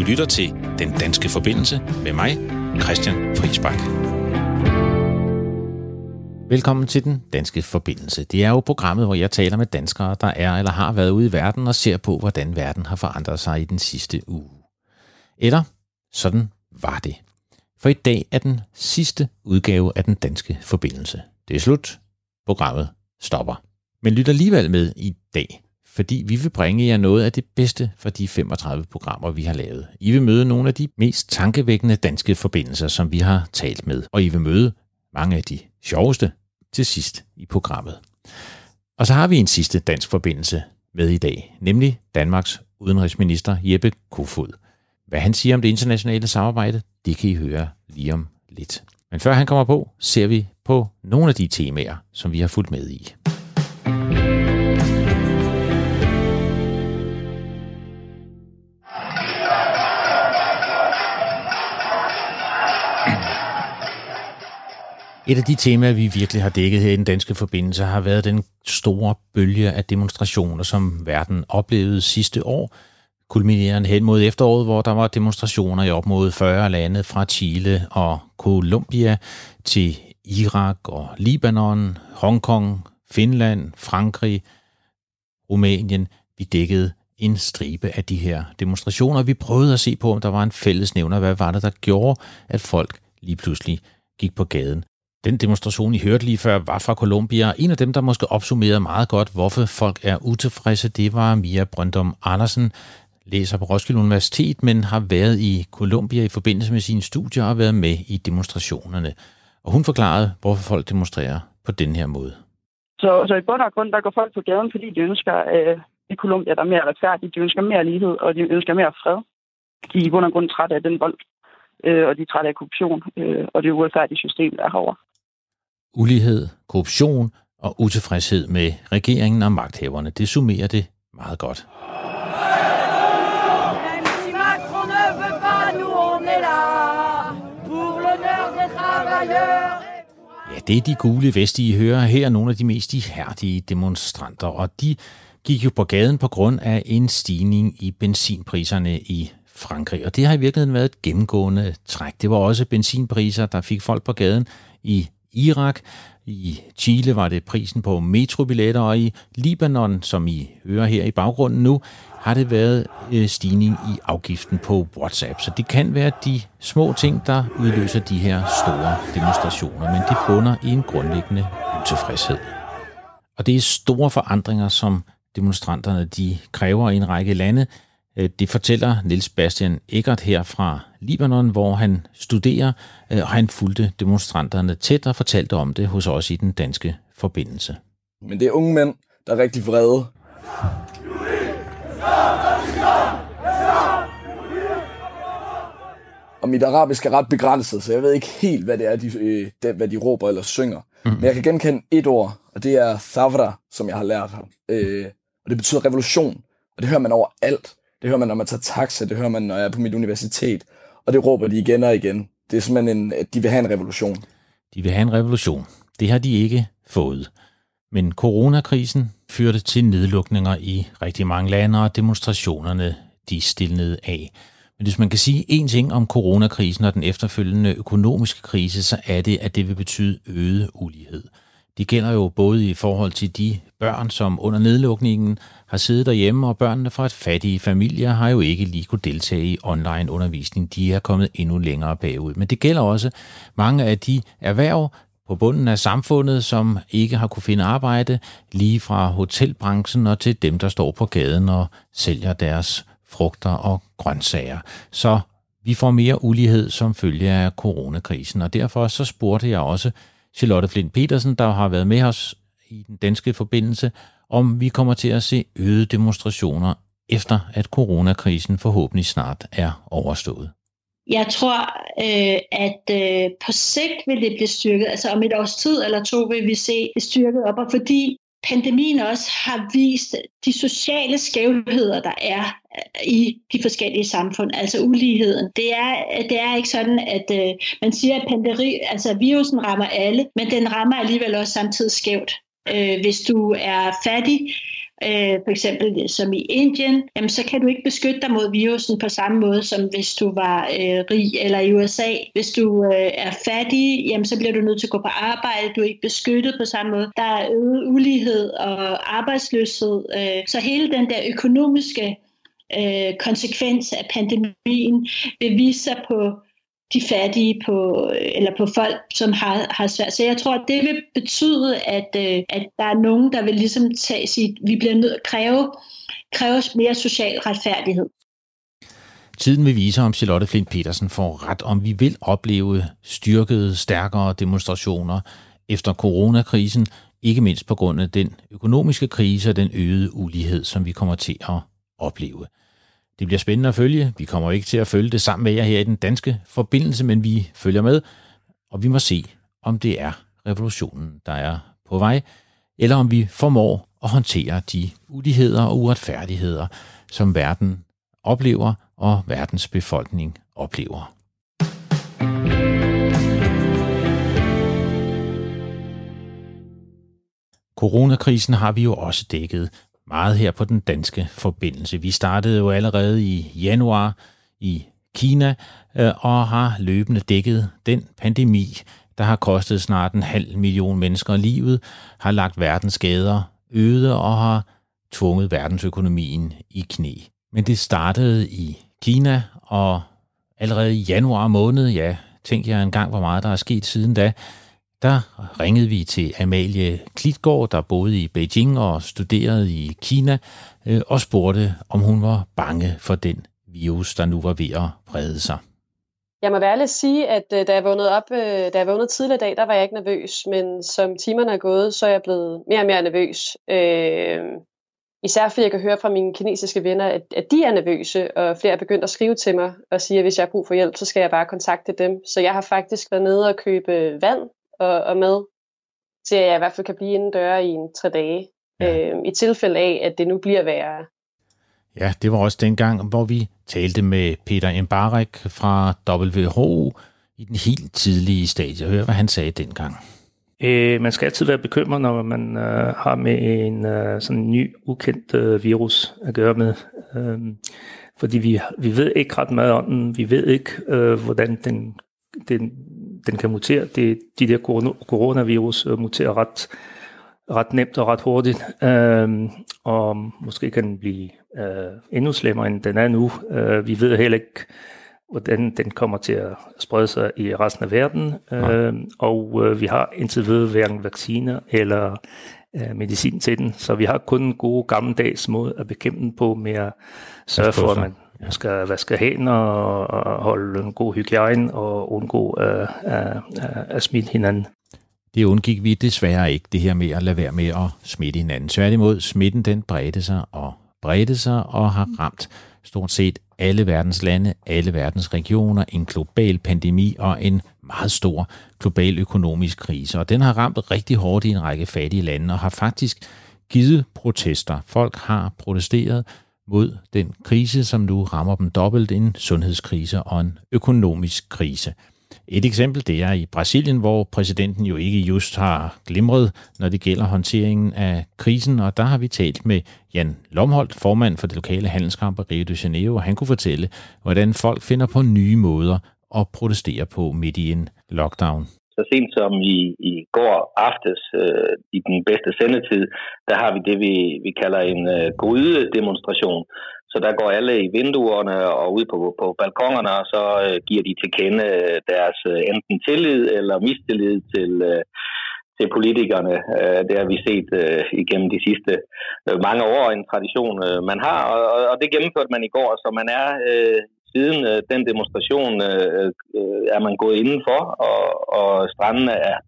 Du lytter til Den Danske Forbindelse med mig, Christian Friisbak. Velkommen til Den Danske Forbindelse. Det er jo programmet, hvor jeg taler med danskere, der er eller har været ude i verden og ser på, hvordan verden har forandret sig i den sidste uge. Eller sådan var det. For i dag er den sidste udgave af Den Danske Forbindelse. Det er slut. Programmet stopper. Men lyt alligevel med i dag, fordi vi vil bringe jer noget af det bedste fra de 35 programmer, vi har lavet. I vil møde nogle af de mest tankevækkende danske forbindelser, som vi har talt med, og I vil møde mange af de sjoveste til sidst i programmet. Og så har vi en sidste dansk forbindelse med i dag, nemlig Danmarks udenrigsminister Jeppe Kofod. Hvad han siger om det internationale samarbejde, det kan I høre lige om lidt. Men før han kommer på, ser vi på nogle af de temaer, som vi har fulgt med i. Et af de temaer, vi virkelig har dækket her i den danske forbindelse, har været den store bølge af demonstrationer, som verden oplevede sidste år, kulminerende hen mod efteråret, hvor der var demonstrationer i op mod 40 lande fra Chile og Colombia til Irak og Libanon, Hongkong, Finland, Frankrig, Rumænien. Vi dækkede en stribe af de her demonstrationer. Vi prøvede at se på, om der var en fælles nævner. Hvad var det, der gjorde, at folk lige pludselig gik på gaden? Den demonstration, I hørte lige før, var fra Colombia. En af dem, der måske opsummerede meget godt, hvorfor folk er utilfredse, det var Mia Brøndum Andersen, læser på Roskilde Universitet, men har været i Colombia i forbindelse med sine studier og været med i demonstrationerne. Og hun forklarede, hvorfor folk demonstrerer på den her måde. Så, så i bund og grund, der går folk på gaden, fordi de ønsker øh, i Colombia, der er mere retfærdigt. De ønsker mere lighed, og de ønsker mere fred. De er i bund og grund trætte af den vold, øh, og de er trætte af korruption øh, og det uretfærdige system, der er herovre ulighed, korruption og utilfredshed med regeringen og magthaverne. Det summerer det meget godt. Ja, det er de gule veste, I hører her, nogle af de mest ihærdige demonstranter, og de gik jo på gaden på grund af en stigning i benzinpriserne i Frankrig. Og det har i virkeligheden været et gennemgående træk. Det var også benzinpriser, der fik folk på gaden i Irak. I Chile var det prisen på metrobilletter, og i Libanon, som I hører her i baggrunden nu, har det været øh, stigning i afgiften på WhatsApp. Så det kan være de små ting, der udløser de her store demonstrationer, men det bunder i en grundlæggende utilfredshed. Og det er store forandringer, som demonstranterne de kræver i en række lande. Øh, det fortæller Niels Bastian Eggert her fra Libanon, hvor han studerer, øh, og han fulgte demonstranterne tæt og fortalte om det hos os i den danske forbindelse. Men det er unge mænd, der er rigtig vrede. Og mit arabisk er ret begrænset, så jeg ved ikke helt, hvad det er, de, øh, hvad de råber eller synger. Mm. Men jeg kan genkende et ord, og det er thavra, som jeg har lært ham. Øh, og det betyder revolution, og det hører man over alt. Det hører man, når man tager taxa, det hører man, når jeg er på mit universitet, og det råber de igen og igen. Det er simpelthen en, at de vil have en revolution. De vil have en revolution. Det har de ikke fået. Men coronakrisen førte til nedlukninger i rigtig mange lande, og demonstrationerne de stillede af. Men hvis man kan sige én ting om coronakrisen og den efterfølgende økonomiske krise, så er det, at det vil betyde øget ulighed. Det gælder jo både i forhold til de børn, som under nedlukningen har siddet derhjemme, og børnene fra et fattige familier har jo ikke lige kunne deltage i online undervisning. De er kommet endnu længere bagud. Men det gælder også mange af de erhverv på bunden af samfundet, som ikke har kunne finde arbejde, lige fra hotelbranchen og til dem, der står på gaden og sælger deres frugter og grøntsager. Så vi får mere ulighed som følge af coronakrisen, og derfor så spurgte jeg også Charlotte Flint Petersen, der har været med os i den danske forbindelse, om vi kommer til at se øgede demonstrationer efter at coronakrisen forhåbentlig snart er overstået. Jeg tror, øh, at øh, på sigt vil det blive styrket. Altså om et års tid eller to vil vi se det styrket op, og fordi pandemien også har vist de sociale skævheder, der er i de forskellige samfund, altså uligheden. Det er, det er ikke sådan, at øh, man siger, at pandemi, altså virusen rammer alle, men den rammer alligevel også samtidig skævt. Øh, hvis du er fattig, øh, for eksempel som i Indien, jamen så kan du ikke beskytte dig mod virusen på samme måde, som hvis du var øh, rig, eller i USA. Hvis du øh, er fattig, jamen så bliver du nødt til at gå på arbejde, du er ikke beskyttet på samme måde. Der er øget ulighed og arbejdsløshed, øh, så hele den der økonomiske øh, konsekvens af pandemien vil vise sig på de fattige på, eller på folk, som har, har svært. Så jeg tror, at det vil betyde, at, øh, at der er nogen, der vil ligesom tage sit, vi bliver nødt at kræve, kræve mere social retfærdighed. Tiden vil vise, om Charlotte Flint Petersen får ret, om vi vil opleve styrkede, stærkere demonstrationer efter coronakrisen, ikke mindst på grund af den økonomiske krise og den øgede ulighed, som vi kommer til at opleve. Det bliver spændende at følge. Vi kommer ikke til at følge det sammen med jer her i den danske forbindelse, men vi følger med, og vi må se, om det er revolutionen, der er på vej, eller om vi formår at håndtere de uligheder og uretfærdigheder, som verden oplever og verdens befolkning oplever. Coronakrisen har vi jo også dækket meget her på den danske forbindelse. Vi startede jo allerede i januar i Kina øh, og har løbende dækket den pandemi, der har kostet snart en halv million mennesker livet, har lagt verdens skader øde og har tvunget verdensøkonomien i knæ. Men det startede i Kina, og allerede i januar måned, ja, tænk jeg engang, hvor meget der er sket siden da, der ringede vi til Amalie Klitgaard, der boede i Beijing og studerede i Kina, øh, og spurgte, om hun var bange for den virus, der nu var ved at brede sig. Jeg må være ærlig at sige, at øh, da jeg vågnede op, øh, da jeg vågnede tidligere i dag, der var jeg ikke nervøs, men som timerne er gået, så er jeg blevet mere og mere nervøs. Øh, især fordi jeg kan høre fra mine kinesiske venner, at, at de er nervøse, og flere er begyndt at skrive til mig og sige, at hvis jeg har brug for hjælp, så skal jeg bare kontakte dem. Så jeg har faktisk været nede og købe vand og, og med, til at jeg i hvert fald kan blive inden døre i en tre dage. Ja. Øh, I tilfælde af, at det nu bliver værre. Ja, det var også dengang, hvor vi talte med Peter Mbarek fra WHO i den helt tidlige stadie. Hør, hvad han sagde dengang. Øh, man skal altid være bekymret, når man øh, har med en øh, sådan ny, ukendt øh, virus at gøre med. Øh, fordi vi, vi ved ikke ret meget om den. Vi ved ikke, øh, hvordan den, den den kan mutere. Det, de der coronavirus øh, muterer ret, ret nemt og ret hurtigt, øh, og måske kan den blive øh, endnu slemmere, end den er nu. Øh, vi ved heller ikke, hvordan den kommer til at sprede sig i resten af verden, øh, og øh, vi har indtil videre hverken vacciner eller øh, medicin til den, så vi har kun en god gammeldags måde at bekæmpe den på med at sørge for, at man man skal vaske hænder og holde en god hygiejne og undgå at, at, at smitte hinanden. Det undgik vi desværre ikke, det her med at lade være med at smitte hinanden. Tværtimod, smitten den bredte sig og bredte sig og har ramt stort set alle verdens lande, alle verdens regioner, en global pandemi og en meget stor global økonomisk krise. Og den har ramt rigtig hårdt i en række fattige lande og har faktisk givet protester. Folk har protesteret, mod den krise, som nu rammer dem dobbelt, en sundhedskrise og en økonomisk krise. Et eksempel det er i Brasilien, hvor præsidenten jo ikke just har glimret, når det gælder håndteringen af krisen, og der har vi talt med Jan Lomholdt, formand for det lokale handelskamp Rio de Janeiro, og han kunne fortælle, hvordan folk finder på nye måder at protestere på midt i en lockdown så sent som i, i går aftes øh, i den bedste sendetid, der har vi det, vi, vi kalder en øh, grydedemonstration. Så der går alle i vinduerne og ud på, på balkongerne, og så øh, giver de til kende øh, deres øh, enten tillid eller mistillid til, øh, til politikerne. Øh, det har vi set øh, igennem de sidste øh, mange år, en tradition øh, man har, og, og det gennemførte man i går, så man er øh, siden øh, den demonstration øh, øh, er man gået indenfor, og, og strandene er,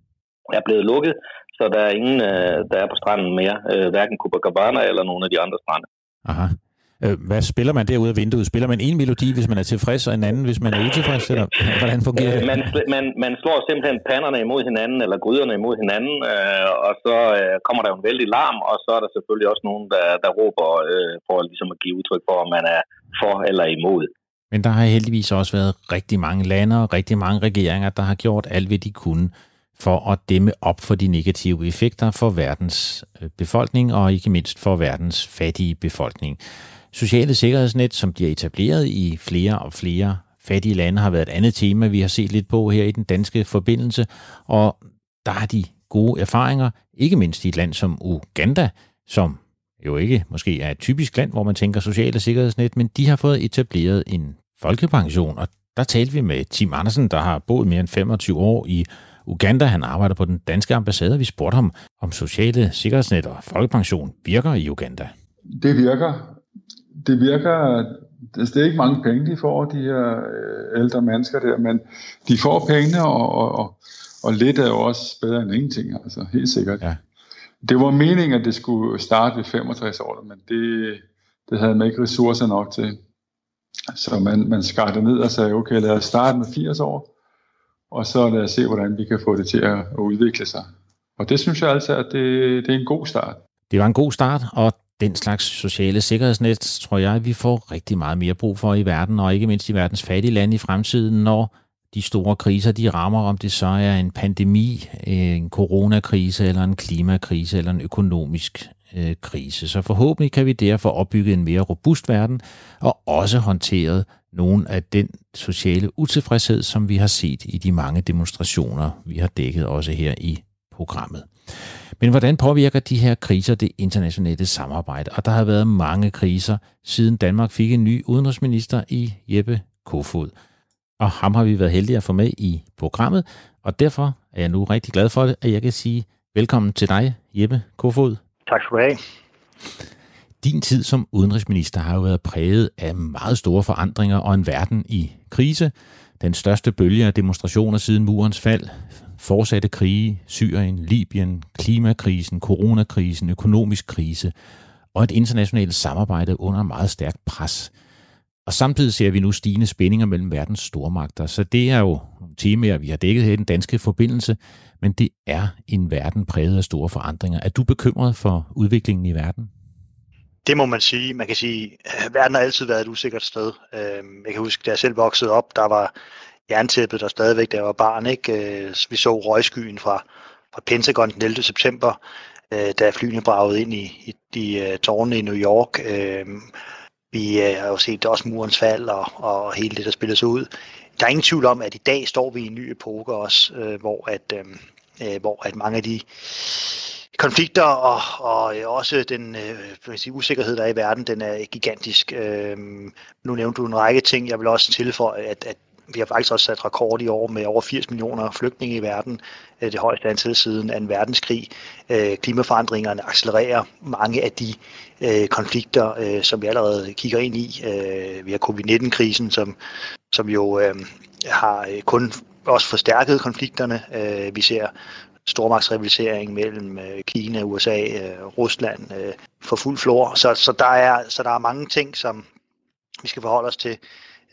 er blevet lukket, så der er ingen, øh, der er på stranden mere, øh, hverken Copacabana eller nogle af de andre strande. Aha. Øh, hvad spiller man derude af vinduet? Spiller man en melodi, hvis man er tilfreds, og en anden, hvis man er utilfreds? Eller hvordan fungerer det? Man, man, man slår simpelthen panderne imod hinanden, eller gryderne imod hinanden, øh, og så øh, kommer der jo en vældig larm, og så er der selvfølgelig også nogen, der, der råber øh, for ligesom at give udtryk for, om man er for eller imod. Men der har heldigvis også været rigtig mange lande og rigtig mange regeringer, der har gjort alt, hvad de kunne for at dæmme op for de negative effekter for verdens øh, befolkning og ikke mindst for verdens fattige befolkning. Sociale sikkerhedsnet, som bliver etableret i flere og flere fattige lande, har været et andet tema, vi har set lidt på her i den danske forbindelse, og der er de gode erfaringer, ikke mindst i et land som Uganda, som jo ikke måske er et typisk land, hvor man tænker sociale sikkerhedsnet, men de har fået etableret en folkepension, og der talte vi med Tim Andersen, der har boet mere end 25 år i Uganda. Han arbejder på den danske ambassade. Vi spurgte ham, om sociale sikkerhedsnet og folkepension virker i Uganda. Det virker. Det virker. Det er ikke mange penge, de får, de her øh, ældre mennesker der, men de får pengene, og, og, og, og lidt er jo også bedre end ingenting, altså helt sikkert. Ja. Det var meningen, at det skulle starte ved 65 år, men det, det havde man ikke ressourcer nok til. Så man, man skar det ned og sagde, okay, lad os starte med 80 år, og så lad os se, hvordan vi kan få det til at, udvikle sig. Og det synes jeg altså, at det, det er en god start. Det var en god start, og den slags sociale sikkerhedsnet, tror jeg, vi får rigtig meget mere brug for i verden, og ikke mindst i verdens fattige lande i fremtiden, når de store kriser, de rammer, om det så er en pandemi, en coronakrise, eller en klimakrise, eller en økonomisk øh, krise. Så forhåbentlig kan vi derfor opbygge en mere robust verden, og også håndteret nogle af den sociale utilfredshed, som vi har set i de mange demonstrationer, vi har dækket også her i programmet. Men hvordan påvirker de her kriser det internationale samarbejde? Og der har været mange kriser, siden Danmark fik en ny udenrigsminister i Jeppe Kofod. Og ham har vi været heldige at få med i programmet, og derfor er jeg nu rigtig glad for det, at jeg kan sige velkommen til dig, Jeppe Kofod. Tak skal du have. Din tid som udenrigsminister har jo været præget af meget store forandringer og en verden i krise. Den største bølge af demonstrationer siden murens fald, fortsatte krige, Syrien, Libyen, klimakrisen, coronakrisen, økonomisk krise og et internationalt samarbejde under meget stærkt pres. Og samtidig ser vi nu stigende spændinger mellem verdens stormagter, så det er jo nogle temaer, vi har dækket her i den danske forbindelse, men det er en verden præget af store forandringer. Er du bekymret for udviklingen i verden? Det må man sige. Man kan sige, at verden har altid været et usikkert sted. Øhm, jeg kan huske, da jeg selv voksede op, der var jerntæppet der stadigvæk, da jeg var barn. Ikke? Øh, vi så røgskyen fra, fra Pentagon den 11. september, øh, da flyene bragede ind i, i de øh, tårne i New York. Øhm, Øhm, vi øh, har jo set også murens fald og, og hele det, der spiller sig ud. Der er ingen tvivl om, at i dag står vi i en ny epoke også, øh, hvor at, øh, øh, hvor at mange af de konflikter og, og også den øh, sige, usikkerhed, der er i verden, den er gigantisk. Øh, nu nævnte du en række ting. Jeg vil også tilføje, at, at vi har faktisk også sat rekord i år med over 80 millioner flygtninge i verden. Øh, det højeste antal siden af en verdenskrig. Øh, klimaforandringerne accelererer mange af de øh, konflikter, som vi allerede kigger ind i. Vi har covid-19-krisen, som, som jo har kun også forstærket konflikterne. Vi ser stormagtsrivalisering mellem Kina, USA, Rusland for fuld flor. Så, så, der er, så der er mange ting, som vi skal forholde os til.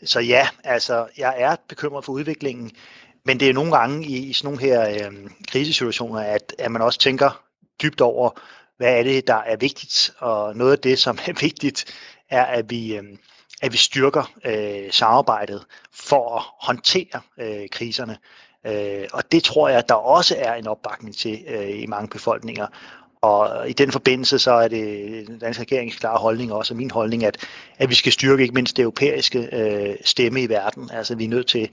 Så ja, altså, jeg er bekymret for udviklingen, men det er nogle gange i, i sådan nogle her øh, krisesituationer, at, at man også tænker dybt over, hvad er det, der er vigtigt, og noget af det, som er vigtigt, er, at vi, øh, at vi styrker øh, samarbejdet for at håndtere øh, kriserne. Øh, og det tror jeg, at der også er en opbakning til øh, i mange befolkninger. Og i den forbindelse så er det den danske regerings klare holdning, også min holdning, at, at vi skal styrke ikke mindst det europæiske øh, stemme i verden. Altså vi er nødt til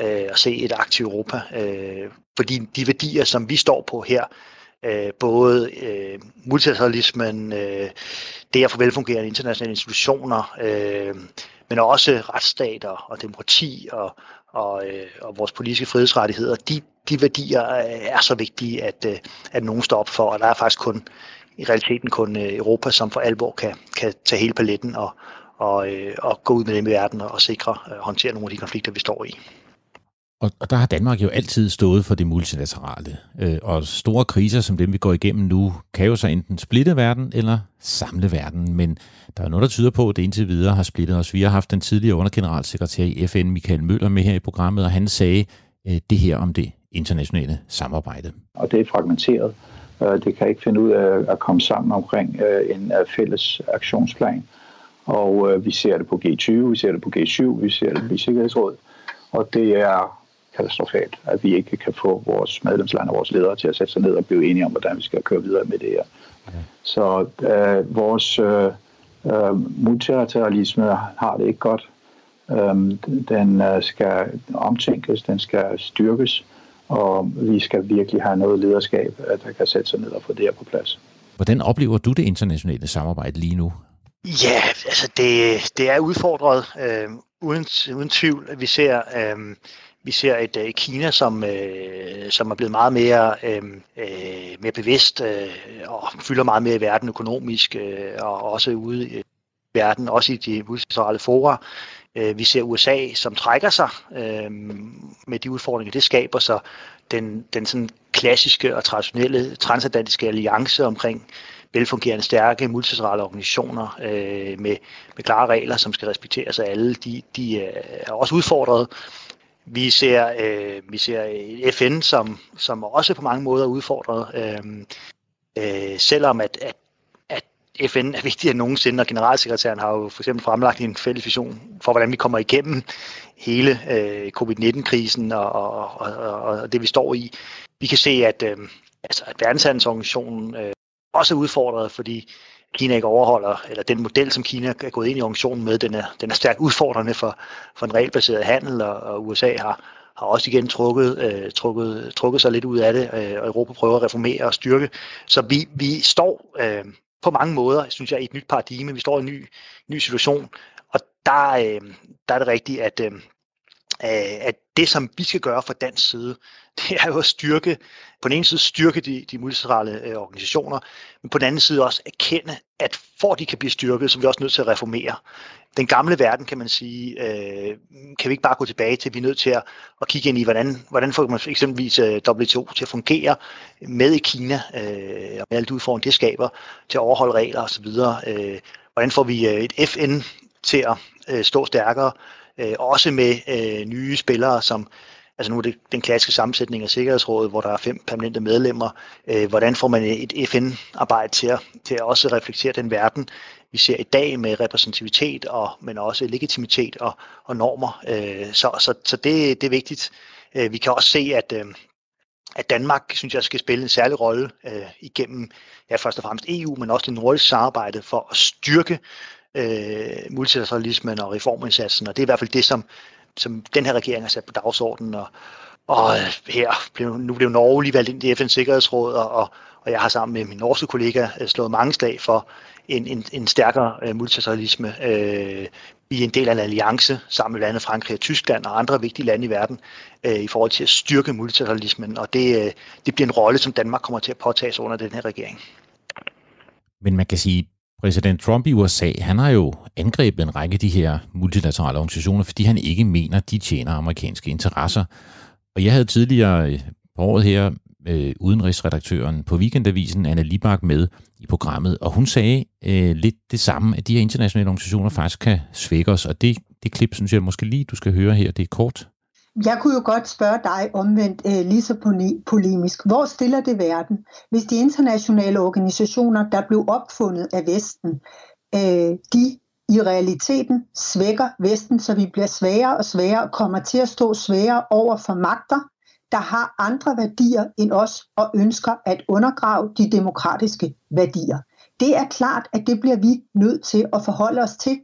øh, at se et aktivt Europa, øh, fordi de værdier, som vi står på her, øh, både øh, multilateralismen, øh, det at få velfungerende internationale institutioner, øh, men også retsstater og demokrati og, og, øh, og vores politiske frihedsrettigheder, de, de værdier øh, er så vigtige, at, øh, at nogen står op for, og der er faktisk kun i realiteten kun øh, Europa, som for alvor kan, kan tage hele paletten og, og, og gå ud med dem i verden og sikre og håndtere nogle af de konflikter, vi står i. Og, og der har Danmark jo altid stået for det multilaterale. Øh, og store kriser som dem, vi går igennem nu, kan jo så enten splitte verden eller samle verden. Men der er noget, der tyder på, at det indtil videre har splittet os. Vi har haft den tidligere undergeneralsekretær i FN, Michael Møller, med her i programmet, og han sagde øh, det her om det internationale samarbejde. Og det er fragmenteret. Øh, det kan ikke finde ud af at komme sammen omkring øh, en øh, fælles aktionsplan. Og vi ser det på G20, vi ser det på G7, vi ser det på Sikkerhedsrådet. Og det er katastrofalt, at vi ikke kan få vores medlemslande og vores ledere til at sætte sig ned og blive enige om, hvordan vi skal køre videre med det her. Okay. Så øh, vores øh, øh, multilateralisme har det ikke godt. Øh, den øh, skal omtænkes, den skal styrkes, og vi skal virkelig have noget lederskab, der kan sætte sig ned og få det her på plads. Hvordan oplever du det internationale samarbejde lige nu? Ja, altså det, det er udfordret, øh, uden, uden tvivl. Vi ser, øh, vi ser et, et Kina, som, øh, som er blevet meget mere, øh, øh, mere bevidst øh, og fylder meget mere i verden økonomisk øh, og også ude i verden, også i de multilaterale fora. Øh, vi ser USA, som trækker sig øh, med de udfordringer, det skaber sig. Den, den sådan klassiske og traditionelle transatlantiske alliance omkring velfungerende, stærke multilaterale organisationer øh, med, med klare regler, som skal respekteres af alle, de, de øh, er også udfordret. Vi ser, øh, vi ser FN, som, som også på mange måder er udfordret, øh, øh, selvom at, at FN er vigtigere end nogensinde, og generalsekretæren har jo for eksempel fremlagt en fælles vision for, hvordan vi kommer igennem hele øh, covid-19-krisen og, og, og, og det, vi står i. Vi kan se, at, øh, altså, at verdenshandelsorganisationen øh, også er udfordret, fordi Kina ikke overholder, eller den model, som Kina er gået ind i organisationen med, den er, den er stærkt udfordrende for, for en regelbaseret handel, og, og USA har, har også igen trukket, øh, trukket, trukket sig lidt ud af det, øh, og Europa prøver at reformere og styrke. Så vi, vi står øh, på mange måder, synes jeg, i et nyt paradigme. Vi står i en ny, ny situation, og der, øh, der er det rigtigt, at, øh, at det, som vi skal gøre fra dansk side, det er jo at styrke, på den ene side styrke de, de multilaterale øh, organisationer, men på den anden side også erkende, at for at de kan blive styrket, så er vi også nødt til at reformere. Den gamle verden, kan man sige, øh, kan vi ikke bare gå tilbage til. Vi er nødt til at, at kigge ind i, hvordan, hvordan får man eksempelvis øh, WTO til at fungere med i Kina, øh, og med alle de udfordringer, det skaber, til at overholde regler osv. Øh, hvordan får vi øh, et FN til at øh, stå stærkere, øh, også med øh, nye spillere, som altså nu er det den klassiske sammensætning af Sikkerhedsrådet, hvor der er fem permanente medlemmer. Øh, hvordan får man et FN-arbejde til at, til at også reflektere den verden, vi ser i dag med repræsentativitet, og, men også legitimitet og, og normer. Øh, så så, så det, det er vigtigt. Øh, vi kan også se, at, øh, at Danmark, synes jeg, skal spille en særlig rolle øh, igennem ja, først og fremmest EU, men også det nordiske samarbejde for at styrke øh, multilateralismen og reformindsatsen, og det er i hvert fald det, som, som den her regering har sat på dagsordenen, og, og øh, her blev, nu blev Norge lige valgt ind i FN's Sikkerhedsråd, og, og, og jeg har sammen med min norske kollega øh, slået mange slag for en, en, en stærkere øh, multilateralisme. Uh, vi er en del af en alliance sammen med landet Frankrig og Tyskland og andre vigtige lande i verden uh, i forhold til at styrke multilateralismen, og det, det bliver en rolle, som Danmark kommer til at påtage sig under den her regering. Men man kan sige, Præsident Trump i USA, han har jo angrebet en række af de her multilaterale organisationer, fordi han ikke mener, de tjener amerikanske interesser. Og jeg havde tidligere øh, på året her øh, udenrigsredaktøren på Weekendavisen, Anna Libak, med i programmet, og hun sagde øh, lidt det samme, at de her internationale organisationer faktisk kan svække os, og det, det klip, synes jeg måske lige, du skal høre her, det er kort. Jeg kunne jo godt spørge dig omvendt øh, lige så polemisk. Hvor stiller det verden, hvis de internationale organisationer, der blev opfundet af Vesten, øh, de i realiteten svækker Vesten, så vi bliver sværere og sværere og kommer til at stå sværere over for magter, der har andre værdier end os og ønsker at undergrave de demokratiske værdier. Det er klart, at det bliver vi nødt til at forholde os til.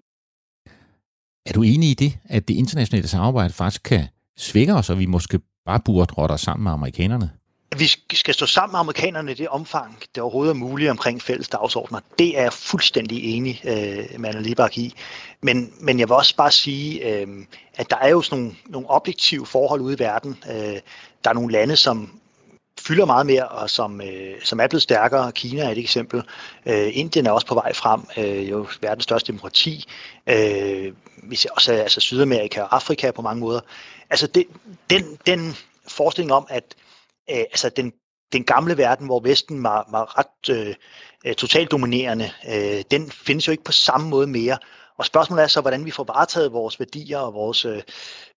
Er du enig i det, at det internationale samarbejde faktisk kan svække os, og vi måske bare burde rotte os sammen med amerikanerne? Vi skal stå sammen med amerikanerne i det omfang, det overhovedet er muligt omkring fælles dagsordner. Det er jeg fuldstændig enig øh, med Anna Libak i. Men, men jeg vil også bare sige, øh, at der er jo sådan nogle, nogle objektive forhold ude i verden. Øh, der er nogle lande, som fylder meget mere, og som, øh, som er blevet stærkere. Kina er et eksempel. Øh, Indien er også på vej frem, øh, jo verdens største demokrati. Øh, vi ser også altså Sydamerika og Afrika på mange måder. Altså det, den, den forestilling om, at øh, altså den, den gamle verden, hvor Vesten var, var ret øh, øh, totalt dominerende, øh, den findes jo ikke på samme måde mere. Og spørgsmålet er så, hvordan vi får varetaget vores værdier og vores øh,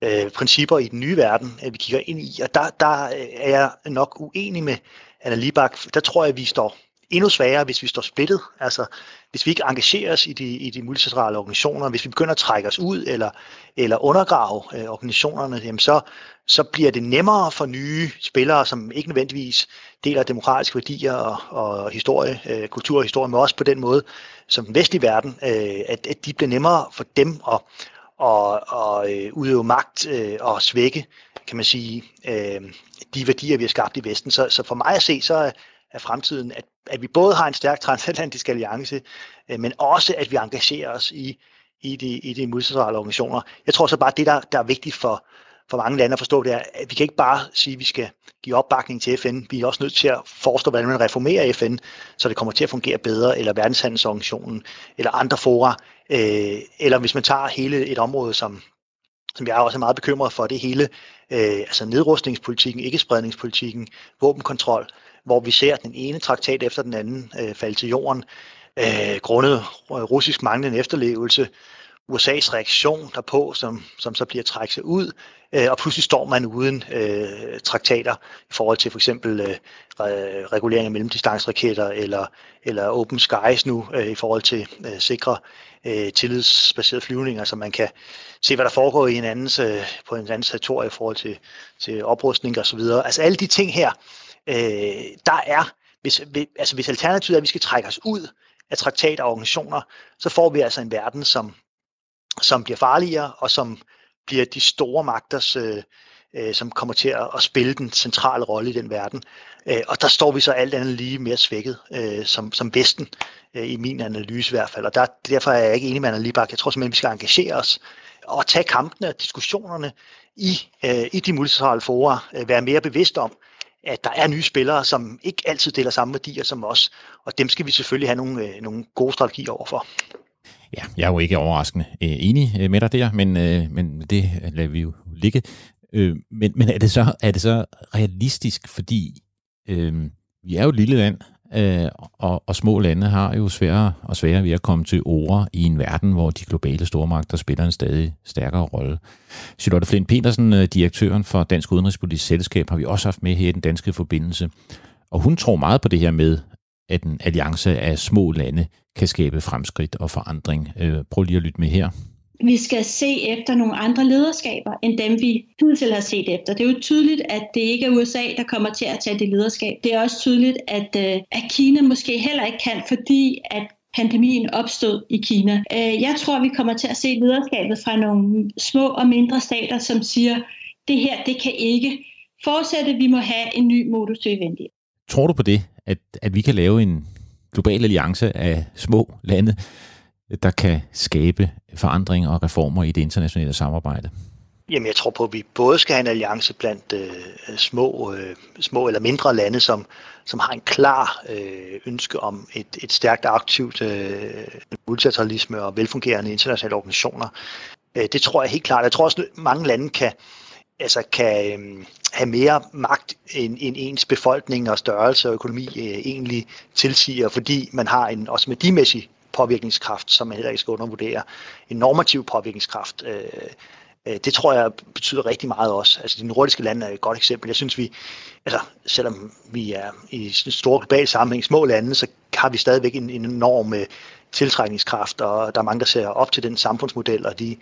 øh principper i den nye verden, at vi kigger ind i. Og der, der er jeg nok uenig med Anna Libak. Der tror jeg, at vi står endnu sværere, hvis vi står splittet. Altså, hvis vi ikke engagerer os i de, i de multilaterale organisationer, hvis vi begynder at trække os ud eller, eller undergrave øh, organisationerne, jamen så, så bliver det nemmere for nye spillere, som ikke nødvendigvis deler demokratiske værdier og, og historie, øh, kultur og historie, med os på den måde, som den vestlige verden, øh, at, at de bliver nemmere for dem at og, og øh, udøve magt øh, og svække, kan man sige, øh, de værdier, vi har skabt i Vesten. Så, så for mig at se, så er, er fremtiden, at, at vi både har en stærk transatlantisk alliance, øh, men også at vi engagerer os i, i de, i de multilaterale organisationer. Jeg tror så bare, at det, der, der er vigtigt for, for mange lande at forstå, det er, at vi kan ikke bare sige, at vi skal give opbakning til FN. Vi er også nødt til at forestå, hvordan man reformerer FN, så det kommer til at fungere bedre, eller Verdenshandelsorganisationen, eller andre fora. Øh, eller hvis man tager hele et område, som, som jeg også er meget bekymret for, det hele, øh, altså nedrustningspolitikken, ikke-spredningspolitikken, våbenkontrol, hvor vi ser den ene traktat efter den anden øh, falde til jorden, øh, grundet russisk manglende efterlevelse, USA's reaktion derpå, som, som så bliver trækket sig ud, øh, og pludselig står man uden øh, traktater i forhold til for eksempel øh, regulering af mellemdistanceraketter eller, eller open skies nu øh, i forhold til øh, sikre øh, tillidsbaserede flyvninger, så man kan se, hvad der foregår i en andens, øh, på en anden territorie i forhold til, til oprustning og så videre. Altså alle de ting her, øh, der er, hvis, altså hvis alternativet er, at vi skal trække os ud af traktater og organisationer, så får vi altså en verden, som som bliver farligere, og som bliver de store magters, øh, øh, som kommer til at, at spille den centrale rolle i den verden. Øh, og der står vi så alt andet lige mere svækket øh, som, som Vesten, øh, i min analyse i hvert fald. Og der, derfor er jeg ikke enig med Anna Libak. Jeg tror simpelthen, vi skal engagere os og tage kampene og diskussionerne i, øh, i de multilaterale fora, øh, være mere bevidst om, at der er nye spillere, som ikke altid deler samme værdier som os, og dem skal vi selvfølgelig have nogle, øh, nogle gode strategier overfor. Ja, jeg er jo ikke overraskende øh, enig øh, med dig der, men, øh, men det lader vi jo ligge. Øh, men men er, det så, er det så realistisk, fordi øh, vi er jo et lille land, øh, og, og små lande har jo sværere og sværere ved at komme til ord i en verden, hvor de globale stormagter spiller en stadig stærkere rolle. Charlotte Flint Petersen, øh, direktøren for Dansk Udenrigspolitisk Selskab, har vi også haft med her i den danske forbindelse. Og hun tror meget på det her med, at en alliance af små lande kan skabe fremskridt og forandring. Øh, prøv lige at lytte med her. Vi skal se efter nogle andre lederskaber, end dem vi hidtil har set efter. Det er jo tydeligt, at det ikke er USA, der kommer til at tage det lederskab. Det er også tydeligt, at, øh, at Kina måske heller ikke kan, fordi at pandemien opstod i Kina. Øh, jeg tror, vi kommer til at se lederskabet fra nogle små og mindre stater, som siger, det her, det kan ikke fortsætte, vi må have en ny modus vivendi. Tror du på det, at, at vi kan lave en global alliance af små lande, der kan skabe forandringer og reformer i det internationale samarbejde? Jamen, jeg tror på, at vi både skal have en alliance blandt øh, små, øh, små eller mindre lande, som, som har en klar øh, ønske om et, et stærkt aktivt øh, multilateralisme og velfungerende internationale organisationer. Øh, det tror jeg helt klart. Jeg tror også, at mange lande kan, altså kan øh, have mere magt end, end ens befolkning og størrelse og økonomi øh, egentlig tilsiger, fordi man har en også værdimæssig påvirkningskraft, som man heller ikke skal undervurdere. En normativ påvirkningskraft. Øh, øh, det tror jeg betyder rigtig meget også. Altså de nordiske lande er et godt eksempel. Jeg synes vi, altså selvom vi er i store globale sammenhæng, små lande, så har vi stadigvæk en, en enorm øh, tiltrækningskraft, og der er mange, der ser op til den samfundsmodel og de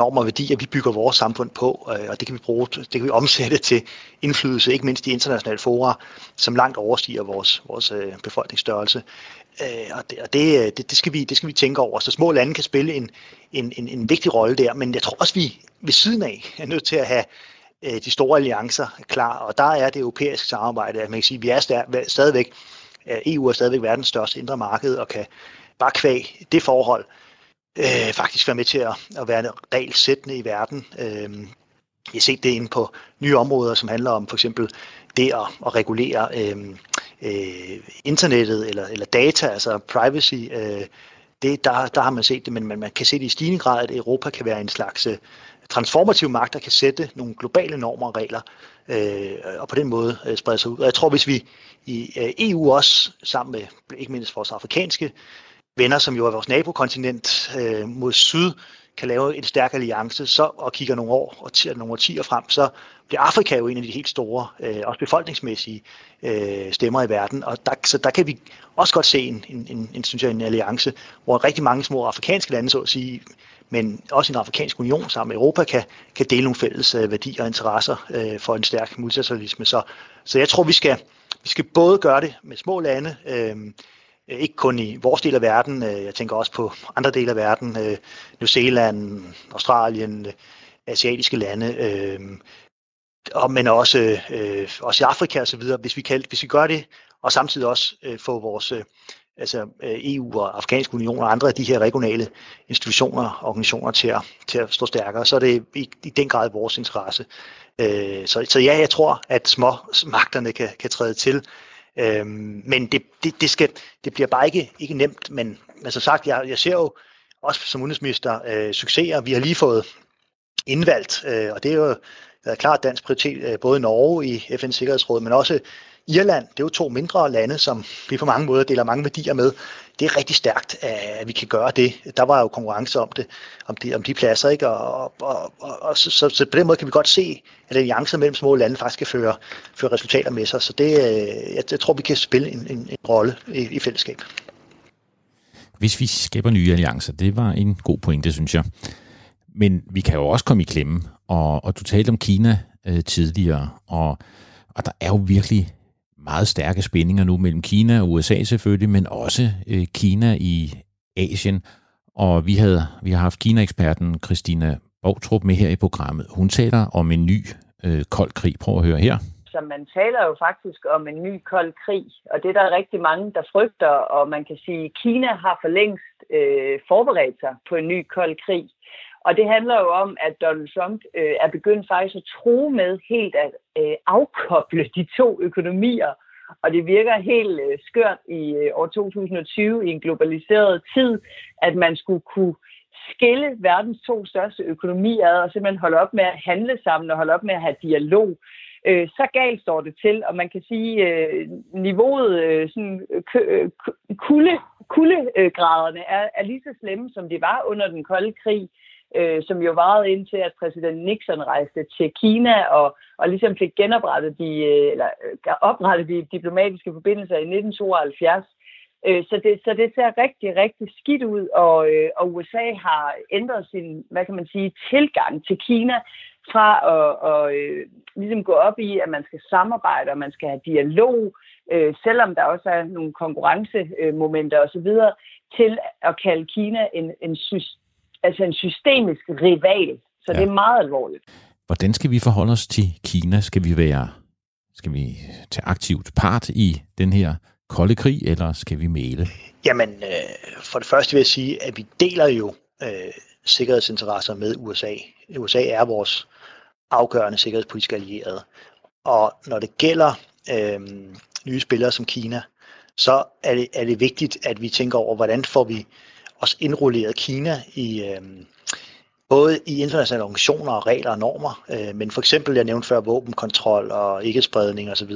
normer og værdier, vi bygger vores samfund på, øh, og det kan vi bruge, det kan vi omsætte til indflydelse, ikke mindst i internationale fora, som langt overstiger vores, vores øh, befolkningsstørrelse. Øh, og det, og det, det, det, skal vi, det skal vi tænke over. Så små lande kan spille en, en, en, en vigtig rolle der, men jeg tror også, vi ved siden af er nødt til at have de store alliancer klar, og der er det europæiske samarbejde, at man kan sige, at vi er stadigvæk, EU er stadigvæk verdens største indre marked, og kan bare kvæg det forhold, øh, faktisk være med til at, at være regelsættende i verden. Øh, jeg har set det inde på nye områder, som handler om for eksempel det at, at regulere øh, øh, internettet eller, eller data, altså privacy. Øh, det, der, der har man set det, men man, man kan se det i stigende grad, at Europa kan være en slags øh, transformativ magt, der kan sætte nogle globale normer og regler, øh, og på den måde øh, sprede sig ud. Og jeg tror, hvis vi i øh, EU også, sammen med ikke mindst vores afrikanske venner, som jo er vores nabokontinent øh, mod syd, kan lave en stærk alliance så, og kigger nogle år og t- nogle årtier frem, så bliver Afrika jo en af de helt store, øh, også befolkningsmæssige øh, stemmer i verden. Og der, så der kan vi også godt se en, en, en, en, synes jeg, en alliance, hvor rigtig mange små afrikanske lande, så at sige, men også en afrikansk union sammen med Europa kan, kan dele nogle fælles øh, værdier og interesser øh, for en stærk multilateralisme. Så, så jeg tror, vi skal, vi skal både gøre det med små lande, øh, Øh, ikke kun i vores del af verden, øh, jeg tænker også på andre dele af verden, øh, New Zealand, Australien, asiatiske lande, og, men også, øh, også i Afrika osv., hvis vi kan, hvis vi gør det, og samtidig også øh, få vores øh, altså øh, EU og Afrikanske Union og andre af de her regionale institutioner og organisationer til at, til at stå stærkere, så er det i, i den grad vores interesse. Øh, så, så ja, jeg tror, at små magterne kan, kan træde til, Øhm, men det, det, det, skal, det bliver bare ikke, ikke nemt, men, men som sagt, jeg, jeg ser jo også som udenrigsminister øh, succeser. Vi har lige fået indvalgt, øh, og det er jo været klart dansk prioritet, øh, både i Norge i FN's Sikkerhedsråd, men også Irland, det er jo to mindre lande, som vi på mange måder deler mange værdier med. Det er rigtig stærkt, at vi kan gøre det. Der var jo konkurrence om det, om de, om de pladser, ikke? Og, og, og, og så, så, så, på den måde kan vi godt se, at alliancer mellem små lande faktisk kan føre, føre resultater med sig. Så det, øh, jeg, jeg tror, vi kan spille en, en, en rolle i, i fællesskab. Hvis vi skaber nye alliancer, det var en god pointe, synes jeg. Men vi kan jo også komme i klemme, og, og du talte om Kina øh, tidligere, og, og der er jo virkelig meget stærke spændinger nu mellem Kina og USA selvfølgelig, men også øh, Kina i Asien. Og vi, havde, vi har haft Kina-eksperten Christina Bogtrup med her i programmet. Hun taler om en ny øh, kold krig. Prøv at høre her. Så man taler jo faktisk om en ny kold krig, og det er der rigtig mange, der frygter, og man kan sige, at Kina har for længst øh, forberedt sig på en ny kold krig. Og det handler jo om, at Donald Trump øh, er begyndt faktisk at tro med helt at øh, afkoble de to økonomier. Og det virker helt øh, skørt i øh, år 2020 i en globaliseret tid, at man skulle kunne skille verdens to største økonomier ad og simpelthen holde op med at handle sammen og holde op med at have dialog. Øh, så galt står det til, og man kan sige, øh, niveauet, øh, sådan, øh, kulde, kuldegraderne er, er lige så slemme, som de var under den kolde krig øh, som jo varede indtil, at præsident Nixon rejste til Kina og, og ligesom fik genoprettet de, øh, eller øh, oprettet de diplomatiske forbindelser i 1972. Øh, så, det, så det ser rigtig, rigtig skidt ud, og, øh, og USA har ændret sin, hvad kan man sige, tilgang til Kina fra at, at, at ligesom gå op i, at man skal samarbejde, og man skal have dialog, selvom der også er nogle konkurrencemomenter osv., til at kalde Kina en, en altså en systemisk rival. Så ja. det er meget alvorligt. Hvordan skal vi forholde os til Kina? Skal vi være skal vi tage aktivt part i den her kolde krig, eller skal vi male? Jamen, øh, for det første vil jeg sige, at vi deler jo øh, sikkerhedsinteresser med USA. USA er vores afgørende sikkerhedspolitiske allierede. Og når det gælder øh, nye spillere som Kina, så er det, er det vigtigt, at vi tænker over, hvordan får vi også indrulleret Kina i øh, både i internationale organisationer og regler og normer, øh, men for eksempel, jeg nævnte før, våbenkontrol og ikke-spredning osv.,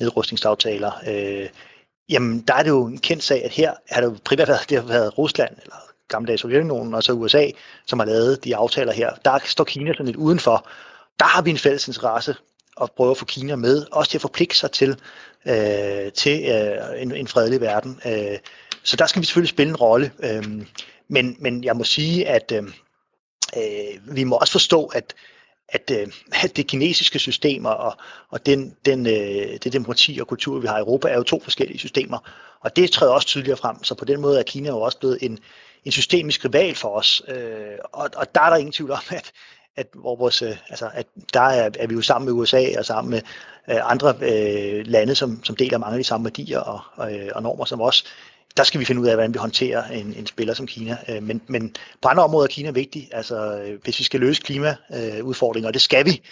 nedrustningsaftaler, øh, jamen der er det jo en kendt sag, at her har det jo primært været, det har været Rusland, eller gammeldags Sovjetunionen, og så USA, som har lavet de aftaler her. Der står Kina sådan lidt udenfor. Der har vi en fælles interesse at prøve at få Kina med, også til at forpligte sig til, øh, til øh, en, en fredelig verden. Øh, så der skal vi selvfølgelig spille en rolle. Øhm, men, men jeg må sige, at øhm, øh, vi må også forstå, at at, øh, at det kinesiske system og, og den, den, øh, det demokrati og kultur, vi har i Europa, er jo to forskellige systemer. Og det træder også tydeligere frem, så på den måde er Kina jo også blevet en, en systemisk rival for os. Øh, og, og der er der ingen tvivl om, at, at, hvor vores, øh, altså, at der er, er vi jo sammen med USA og sammen med øh, andre øh, lande, som, som deler mange af de samme værdier og, og, øh, og normer som os der skal vi finde ud af, hvordan vi håndterer en, en spiller som Kina. Øh, men, men på andre områder er Kina vigtig. Altså, øh, hvis vi skal løse klimaudfordringer, og det skal vi,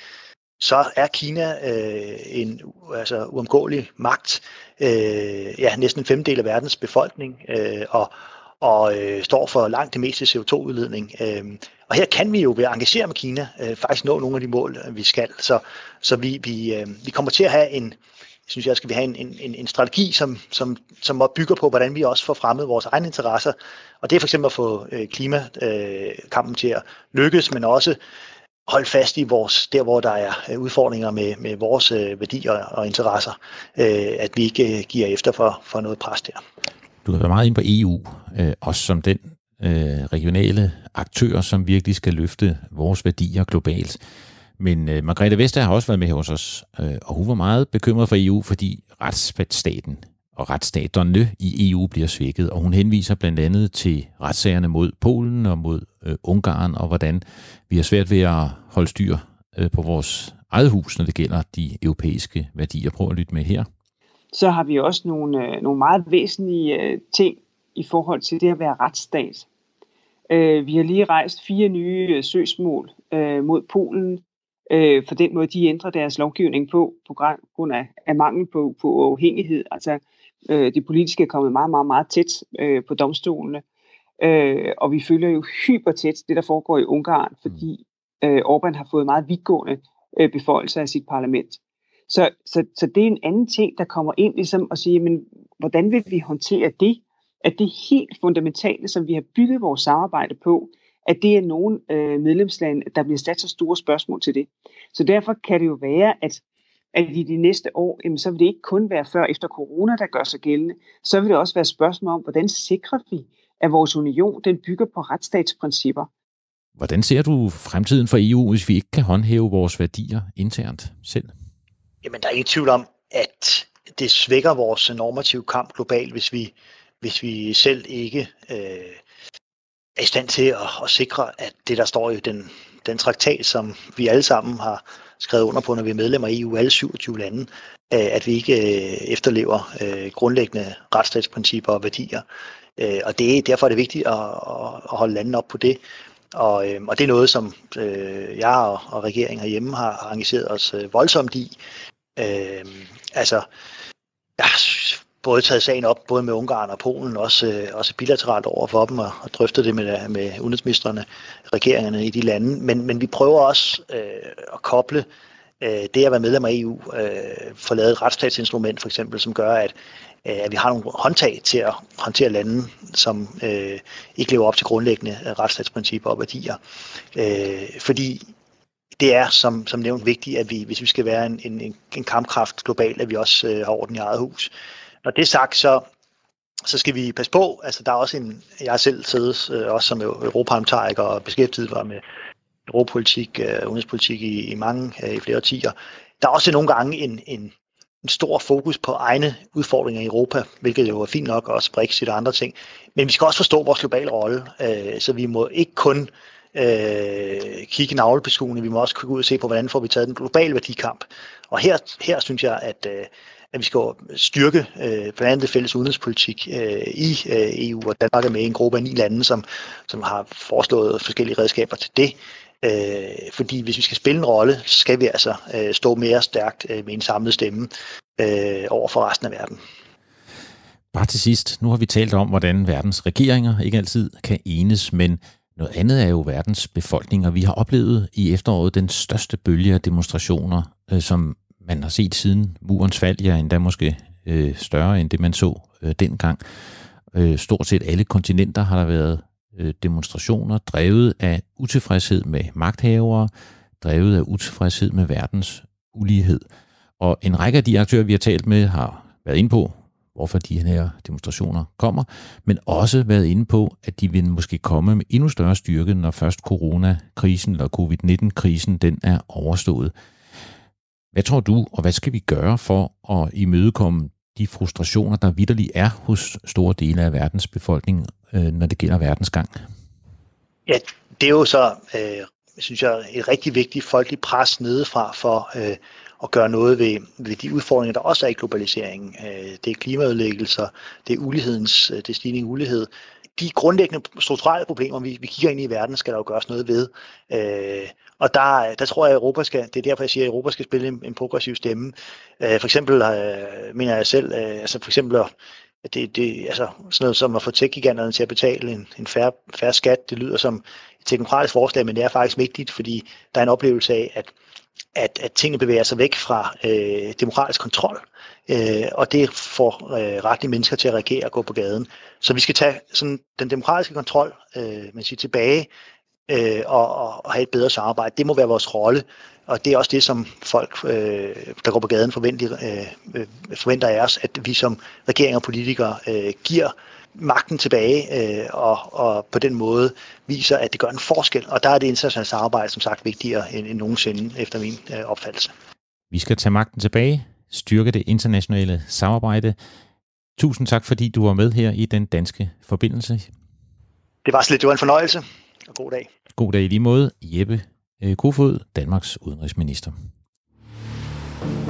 så er Kina øh, en altså, uomgåelig magt. Øh, ja, næsten en femdel af verdens befolkning, øh, og, og øh, står for langt det meste CO2-udledning. Øh, og her kan vi jo ved at engagere med Kina øh, faktisk nå nogle af de mål, øh, vi skal. Så, så vi, vi, øh, vi kommer til at have en, synes jeg, skal vi have en, en, en strategi, som, som, som bygger på, hvordan vi også får fremmet vores egne interesser. Og det er for eksempel at få øh, klimakampen øh, til at lykkes, men også holde fast i vores, der hvor der er øh, udfordringer med, med vores øh, værdier og interesser, øh, at vi ikke øh, giver efter for, for noget pres der. Du har været meget ind på EU, øh, også som den øh, regionale aktør, som virkelig skal løfte vores værdier globalt. Men øh, Margrethe Vestager har også været med hos os, øh, og hun var meget bekymret for EU, fordi retsstaten og retsstaterne i EU bliver svækket, og hun henviser blandt andet til retssagerne mod Polen og mod øh, Ungarn, og hvordan vi har svært ved at holde styr øh, på vores eget hus, når det gælder de europæiske værdier. Prøv at lytte med her. Så har vi også nogle, øh, nogle meget væsentlige øh, ting i forhold til det at være retsstat. Øh, vi har lige rejst fire nye øh, søgsmål øh, mod Polen, øh, for den måde, de ændrer deres lovgivning på, på grund af, af mangel på, på uafhængighed. Altså, øh, det politiske er kommet meget, meget, meget tæt øh, på domstolene. Øh, og vi følger jo hyper tæt det, der foregår i Ungarn, fordi øh, Orbán har fået meget vidtgående øh, beføjelser af sit parlament. Så, så, så det er en anden ting, der kommer ind ligesom at sige, men hvordan vil vi håndtere det? At det helt fundamentale, som vi har bygget vores samarbejde på, at det er nogle øh, medlemslande, der bliver sat så store spørgsmål til det. Så derfor kan det jo være, at, at i de næste år, jamen, så vil det ikke kun være før efter corona, der gør sig gældende, så vil det også være spørgsmål om, hvordan sikrer vi, at vores union den bygger på retsstatsprincipper. Hvordan ser du fremtiden for EU, hvis vi ikke kan håndhæve vores værdier internt selv? Jamen, der er ingen tvivl om, at det svækker vores normative kamp globalt, hvis vi, hvis vi selv ikke øh, er i stand til at, at sikre, at det, der står i den, den traktat, som vi alle sammen har skrevet under på, når vi er medlemmer af EU, alle 27 lande, øh, at vi ikke øh, efterlever øh, grundlæggende retsstatsprincipper og værdier. Og det, er derfor er det vigtigt at, at holde landene op på det. Og, øh, og det er noget, som øh, jeg og, og regeringen herhjemme har engageret os øh, voldsomt i. Øh, altså, jeg både taget sagen op, både med Ungarn og Polen, også, øh, også bilateralt over for dem, og, og drøftet det med, øh, med udenrigsministerne, regeringerne i de lande. Men, men vi prøver også øh, at koble øh, det at være medlem af EU, øh, få lavet et retsstatsinstrument for eksempel, som gør, at Øh, at vi har nogle håndtag til at håndtere lande, som øh, ikke lever op til grundlæggende øh, retsstatsprincipper og værdier. Øh, fordi det er som, som nævnt vigtigt, at vi, hvis vi skal være en, en, en kampkraft globalt, at vi også øh, har orden i eget hus. Når det er sagt, så, så skal vi passe på. Altså, der er også en, jeg har selv siddet øh, også som europaparlamentariker og beskæftiget mig med europapolitik, øh, udenrigspolitik i, i mange, øh, i flere årtier. Der er også nogle gange en, en, en stor fokus på egne udfordringer i Europa, hvilket jo er fint nok, også Brexit og andre ting. Men vi skal også forstå vores globale rolle, øh, så vi må ikke kun øh, kigge navlebeskuende, vi må også gå ud og se på, hvordan får vi taget den globale værdikamp. Og her, her synes jeg, at, øh, at vi skal styrke øh, blandt andet fælles udenrigspolitik øh, i øh, EU, og Danmark er med i en gruppe af ni lande, som, som har foreslået forskellige redskaber til det. Øh, fordi hvis vi skal spille en rolle, så skal vi altså øh, stå mere stærkt øh, med en samlet stemme øh, over for resten af verden. Bare til sidst, nu har vi talt om, hvordan verdens regeringer ikke altid kan enes, men noget andet er jo verdens befolkninger. vi har oplevet i efteråret den største bølge af demonstrationer, øh, som man har set siden murens fald, ja endda måske øh, større end det, man så øh, dengang. Øh, stort set alle kontinenter har der været Øh, demonstrationer drevet af utilfredshed med magthavere, drevet af utilfredshed med verdens ulighed. Og en række af de aktører, vi har talt med, har været inde på, hvorfor de her demonstrationer kommer, men også været inde på, at de vil måske komme med endnu større styrke, når først coronakrisen eller covid-19-krisen den er overstået. Hvad tror du, og hvad skal vi gøre for at imødekomme de frustrationer, der vidderligt er hos store dele af verdens befolkning, øh, når det gælder verdensgang? Ja, det er jo så, øh, synes jeg, et rigtig vigtigt folkeligt pres nedefra for øh, at gøre noget ved, ved de udfordringer, der også er i globaliseringen. Øh, det er klimaødelæggelser, det er ulighedens, øh, det er stigning i ulighed. De grundlæggende strukturelle problemer, vi, vi kigger ind i verden, skal der jo gøres noget ved. Øh, og der, der tror jeg, at Europa skal, det er derfor, jeg siger, at Europa skal spille en, en progressiv stemme. Øh, for eksempel øh, mener jeg selv, øh, altså for eksempel at det, det, altså sådan noget som at få tech-giganterne til at betale en, en færre, færre skat, det lyder som et teknokratisk forslag, men det er faktisk vigtigt, fordi der er en oplevelse af, at, at, at tingene bevæger sig væk fra øh, demokratisk kontrol, øh, og det får øh, retlige mennesker til at reagere og gå på gaden. Så vi skal tage sådan, den demokratiske kontrol øh, man siger, tilbage øh, og, og, have et bedre samarbejde. Det må være vores rolle, og det er også det, som folk, øh, der går på gaden, forventer, øh, forventer af os, at vi som regering og politikere øh, giver magten tilbage øh, og, og på den måde viser, at det gør en forskel. Og der er det internationale samarbejde som sagt vigtigere end, end nogensinde efter min øh, opfattelse. Vi skal tage magten tilbage, styrke det internationale samarbejde. Tusind tak, fordi du var med her i den danske forbindelse. Det var slet, det var en fornøjelse, og god dag. God dag i lige måde. Jeppe øh, Kofod, Danmarks udenrigsminister.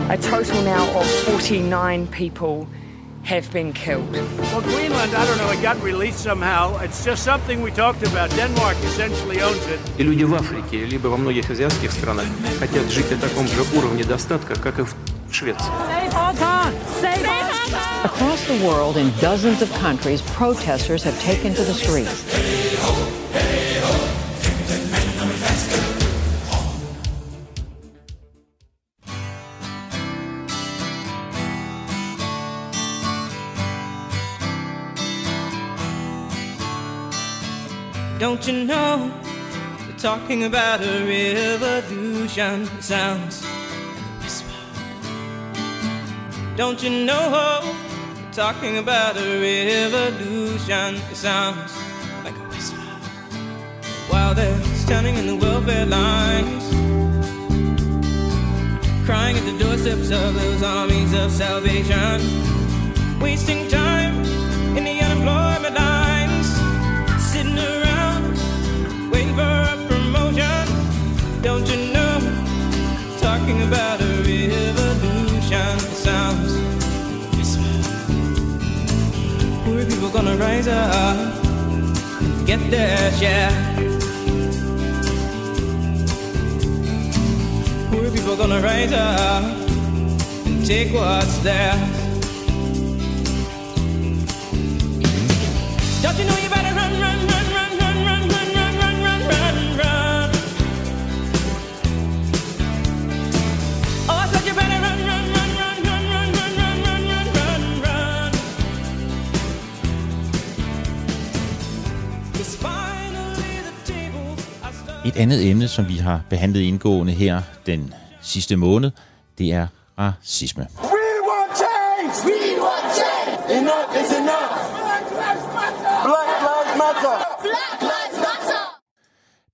A total now of 49 people have been killed. Well, Greenland, I don't know, it got released somehow. It's just something we talked about. Denmark essentially owns it. И люди в Африке, либо во многих азиатских странах хотят жить на таком же уровне достатка, как и в Швеции. Across the world, in dozens of countries, protesters have taken to the streets. Don't you know? We're talking about a revolution. It sounds like a whisper. Don't you know? We're talking about a revolution. It sounds like a whisper. While they're standing in the welfare lines, crying at the doorsteps of those armies of salvation, wasting time Gonna rise up, get their share. Poor people gonna rise up and take what's theirs. Don't you know you better Et andet emne, som vi har behandlet indgående her den sidste måned, det er racisme. We want change! We want change! Enough is enough! Black lives matter! Black lives matter! Black lives matter!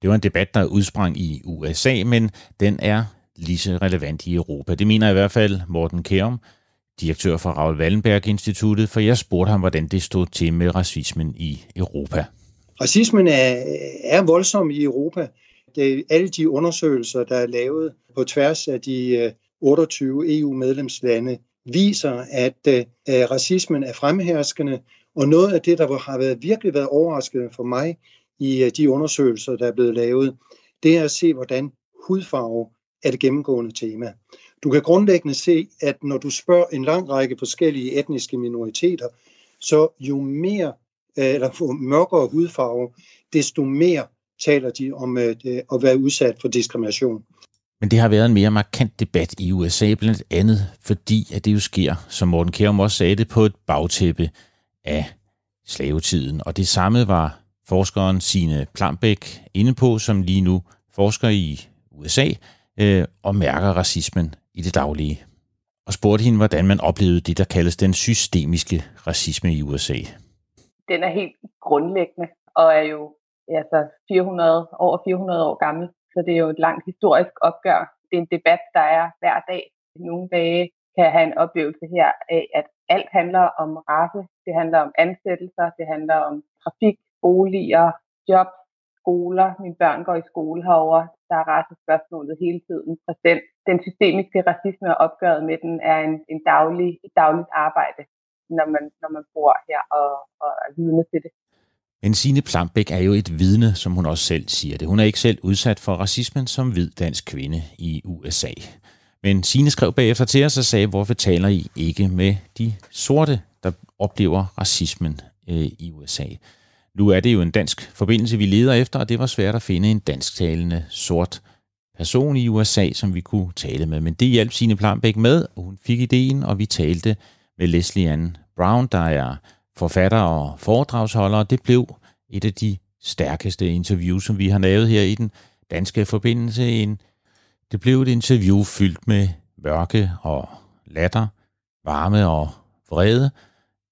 Det var en debat, der udsprang i USA, men den er lige så relevant i Europa. Det mener i hvert fald Morten Kærum, direktør for Raoul Wallenberg Instituttet, for jeg spurgte ham, hvordan det stod til med racismen i Europa. Racismen er, er voldsom i Europa. Det øh, alle de undersøgelser, der er lavet på tværs af de øh, 28 EU-medlemslande, viser, at øh, racismen er fremherskende. Og noget af det, der har været, virkelig været overraskende for mig i øh, de undersøgelser, der er blevet lavet, det er at se, hvordan hudfarve er det gennemgående tema. Du kan grundlæggende se, at når du spørger en lang række forskellige etniske minoriteter, så jo mere øh, eller mørkere hudfarve, desto mere taler de om at, at være udsat for diskrimination. Men det har været en mere markant debat i USA, blandt andet fordi, at det jo sker, som Morten Kjærum også sagde det, på et bagtæppe af slavetiden. Og det samme var forskeren Sine Plambæk inde på, som lige nu forsker i USA øh, og mærker racismen i det daglige. Og spurgte hende, hvordan man oplevede det, der kaldes den systemiske racisme i USA. Den er helt grundlæggende og er jo altså 400, over 400 år gammel. Så det er jo et langt historisk opgør. Det er en debat, der er hver dag. Nogle dage kan jeg have en oplevelse her af, at alt handler om race. Det handler om ansættelser. Det handler om trafik, boliger, job, skoler. Mine børn går i skole herover. Der er racespørgsmålet hele tiden præsent. Den systemiske racisme og opgøret med den er en, en daglig, et dagligt arbejde, når man, når man bor her og, og er vidne til det. Men Signe Plambæk er jo et vidne, som hun også selv siger det. Hun er ikke selv udsat for racismen som hvid dansk kvinde i USA. Men Signe skrev bagefter til os og sagde, hvorfor taler I ikke med de sorte, der oplever racismen øh, i USA. Nu er det jo en dansk forbindelse, vi leder efter, og det var svært at finde en dansktalende sort person i USA, som vi kunne tale med. Men det hjalp Signe Plambæk med, og hun fik ideen, og vi talte med Leslie Ann Brown, der er forfatter og foredragsholder, det blev et af de stærkeste interviews, som vi har lavet her i den danske forbindelse. En, det blev et interview fyldt med mørke og latter, varme og vrede,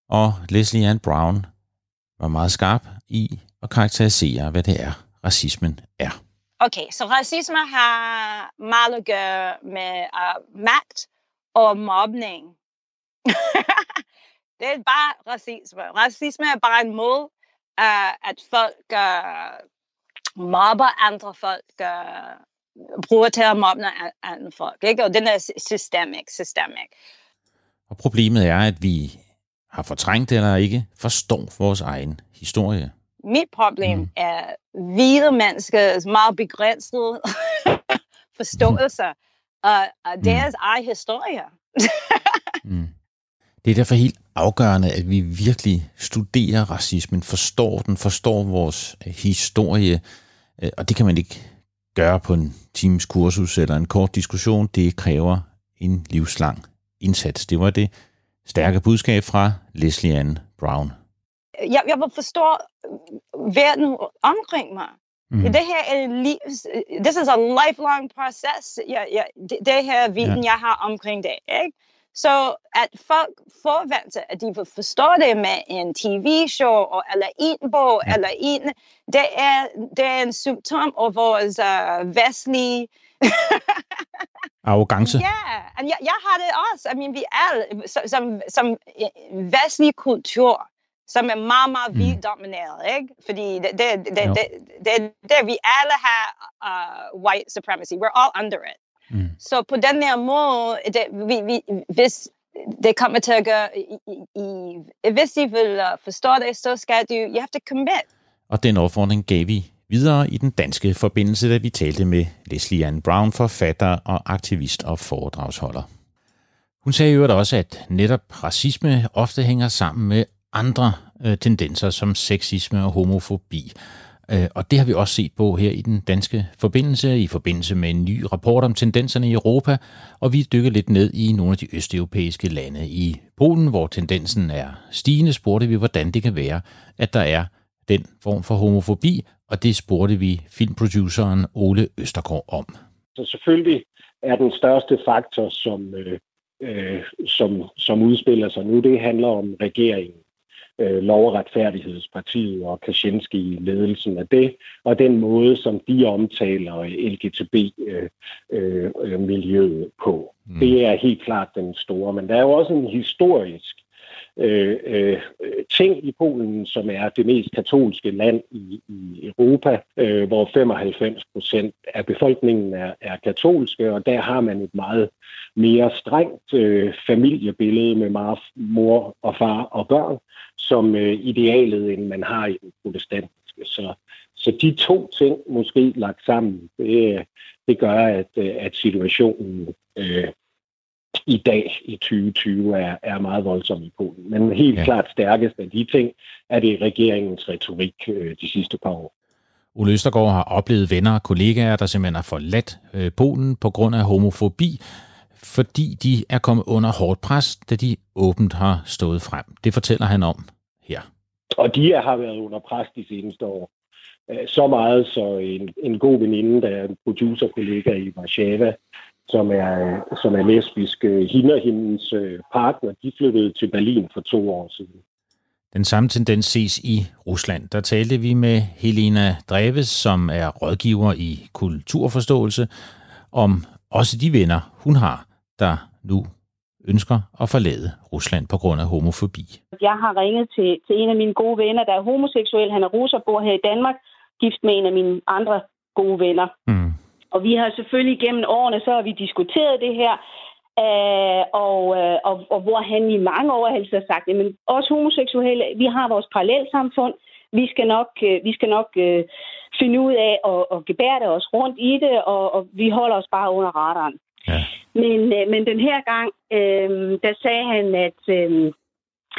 og Leslie Ann Brown var meget skarp i at karakterisere, hvad det er, racismen er. Okay, så racisme har meget at gøre med uh, magt og mobning. det er bare racisme. Racisme er bare en måde, uh, at folk uh, mobber andre folk, uh, bruger til at mobbe andre folk. Ikke? Og den er systemic, systemic. Og problemet er, at vi har fortrængt eller ikke forstår vores egen historie. Mit problem mm. er hvide menneskers meget begrænsede forståelse af, af deres mm. egen historie. mm. Det er derfor helt afgørende, at vi virkelig studerer racismen, forstår den, forstår vores historie, øh, og det kan man ikke gøre på en times kursus eller en kort diskussion. Det kræver en livslang indsats. Det var det stærke budskab fra Leslie Ann Brown. Jeg, jeg vil forstå verden omkring mig. Mm. Det her er en liv, this is a lifelong process. Jeg, jeg, det, det her viden, ja. jeg har omkring det. Ikke? Så at folk forventer, at de vil forstå det med en tv-show, eller en bog, ja. eller en, det er, det er en symptom af vores uh, vestlige Arrogance. Ja, yeah. jeg, jeg har det også. I mean, vi er som, som vestlig kultur, som er meget, meget mm. vildt ikke? Fordi det, det, det, det, det, det, det, vi alle har uh, white supremacy. We're all under it. Mm. Så på den her måde, det, vi, vi, hvis det kommer til at gøre, i, i, hvis I vil uh, forstå det, så skal du, you have to commit. Og den opfordring gav vi videre i den danske forbindelse, da vi talte med Leslie Ann Brown, forfatter og aktivist og foredragsholder. Hun sagde jo også, at netop racisme ofte hænger sammen med andre øh, tendenser som sexisme og homofobi. Øh, og det har vi også set på her i den danske forbindelse, i forbindelse med en ny rapport om tendenserne i Europa, og vi dykker lidt ned i nogle af de østeuropæiske lande. I Polen, hvor tendensen er stigende, spurgte vi, hvordan det kan være, at der er den form for homofobi, og det spurgte vi filmproduceren Ole Østergaard om. Så selvfølgelig er den største faktor, som, øh, øh, som, som udspiller sig nu, det handler om regeringen øh, Lov- og Retfærdighedspartiet og Kaczynski-ledelsen af det, og den måde, som de omtaler LGTB-miljøet øh, øh, på. Mm. Det er helt klart den store, men der er jo også en historisk øh, øh, ting i Polen, som er det mest katolske land i, i Europa, øh, hvor 95 procent af befolkningen er, er katolske, og der har man et meget mere strengt øh, familiebillede med meget mor og far og børn, som øh, idealet, end man har i den protestantiske. Så, så de to ting måske lagt sammen, det, det gør, at, øh, at situationen øh, i dag i 2020 er, er meget voldsom i Polen. Men helt ja. klart stærkest af de ting er det regeringens retorik øh, de sidste par år. Ole Østergaard har oplevet venner og kollegaer, der simpelthen har forladt øh, Polen på grund af homofobi, fordi de er kommet under hårdt pres, da de åbent har stået frem. Det fortæller han om her. Og de har været under pres de seneste år. Øh, så meget, så en, en god veninde, der er en producerkollega i Warszawa, som er, som er lesbisk. Hende og hendes øh, partner, de flyttede til Berlin for to år siden. Den samme tendens ses i Rusland. Der talte vi med Helena Dreves, som er rådgiver i kulturforståelse, om også de venner, hun har, der nu ønsker at forlade Rusland på grund af homofobi. Jeg har ringet til, til en af mine gode venner, der er homoseksuel. Han er russer, bor her i Danmark, gift med en af mine andre gode venner. Mm. Og vi har selvfølgelig gennem årene, så har vi diskuteret det her, øh, og, øh, og, og hvor han i mange år har sagt, at os homoseksuelle, vi har vores parallelsamfund, vi skal nok, øh, vi skal nok øh, finde ud af at, at gebære os rundt i det, og, og vi holder os bare under radaren. Ja. Men, øh, men den her gang, øh, der sagde han, at, øh,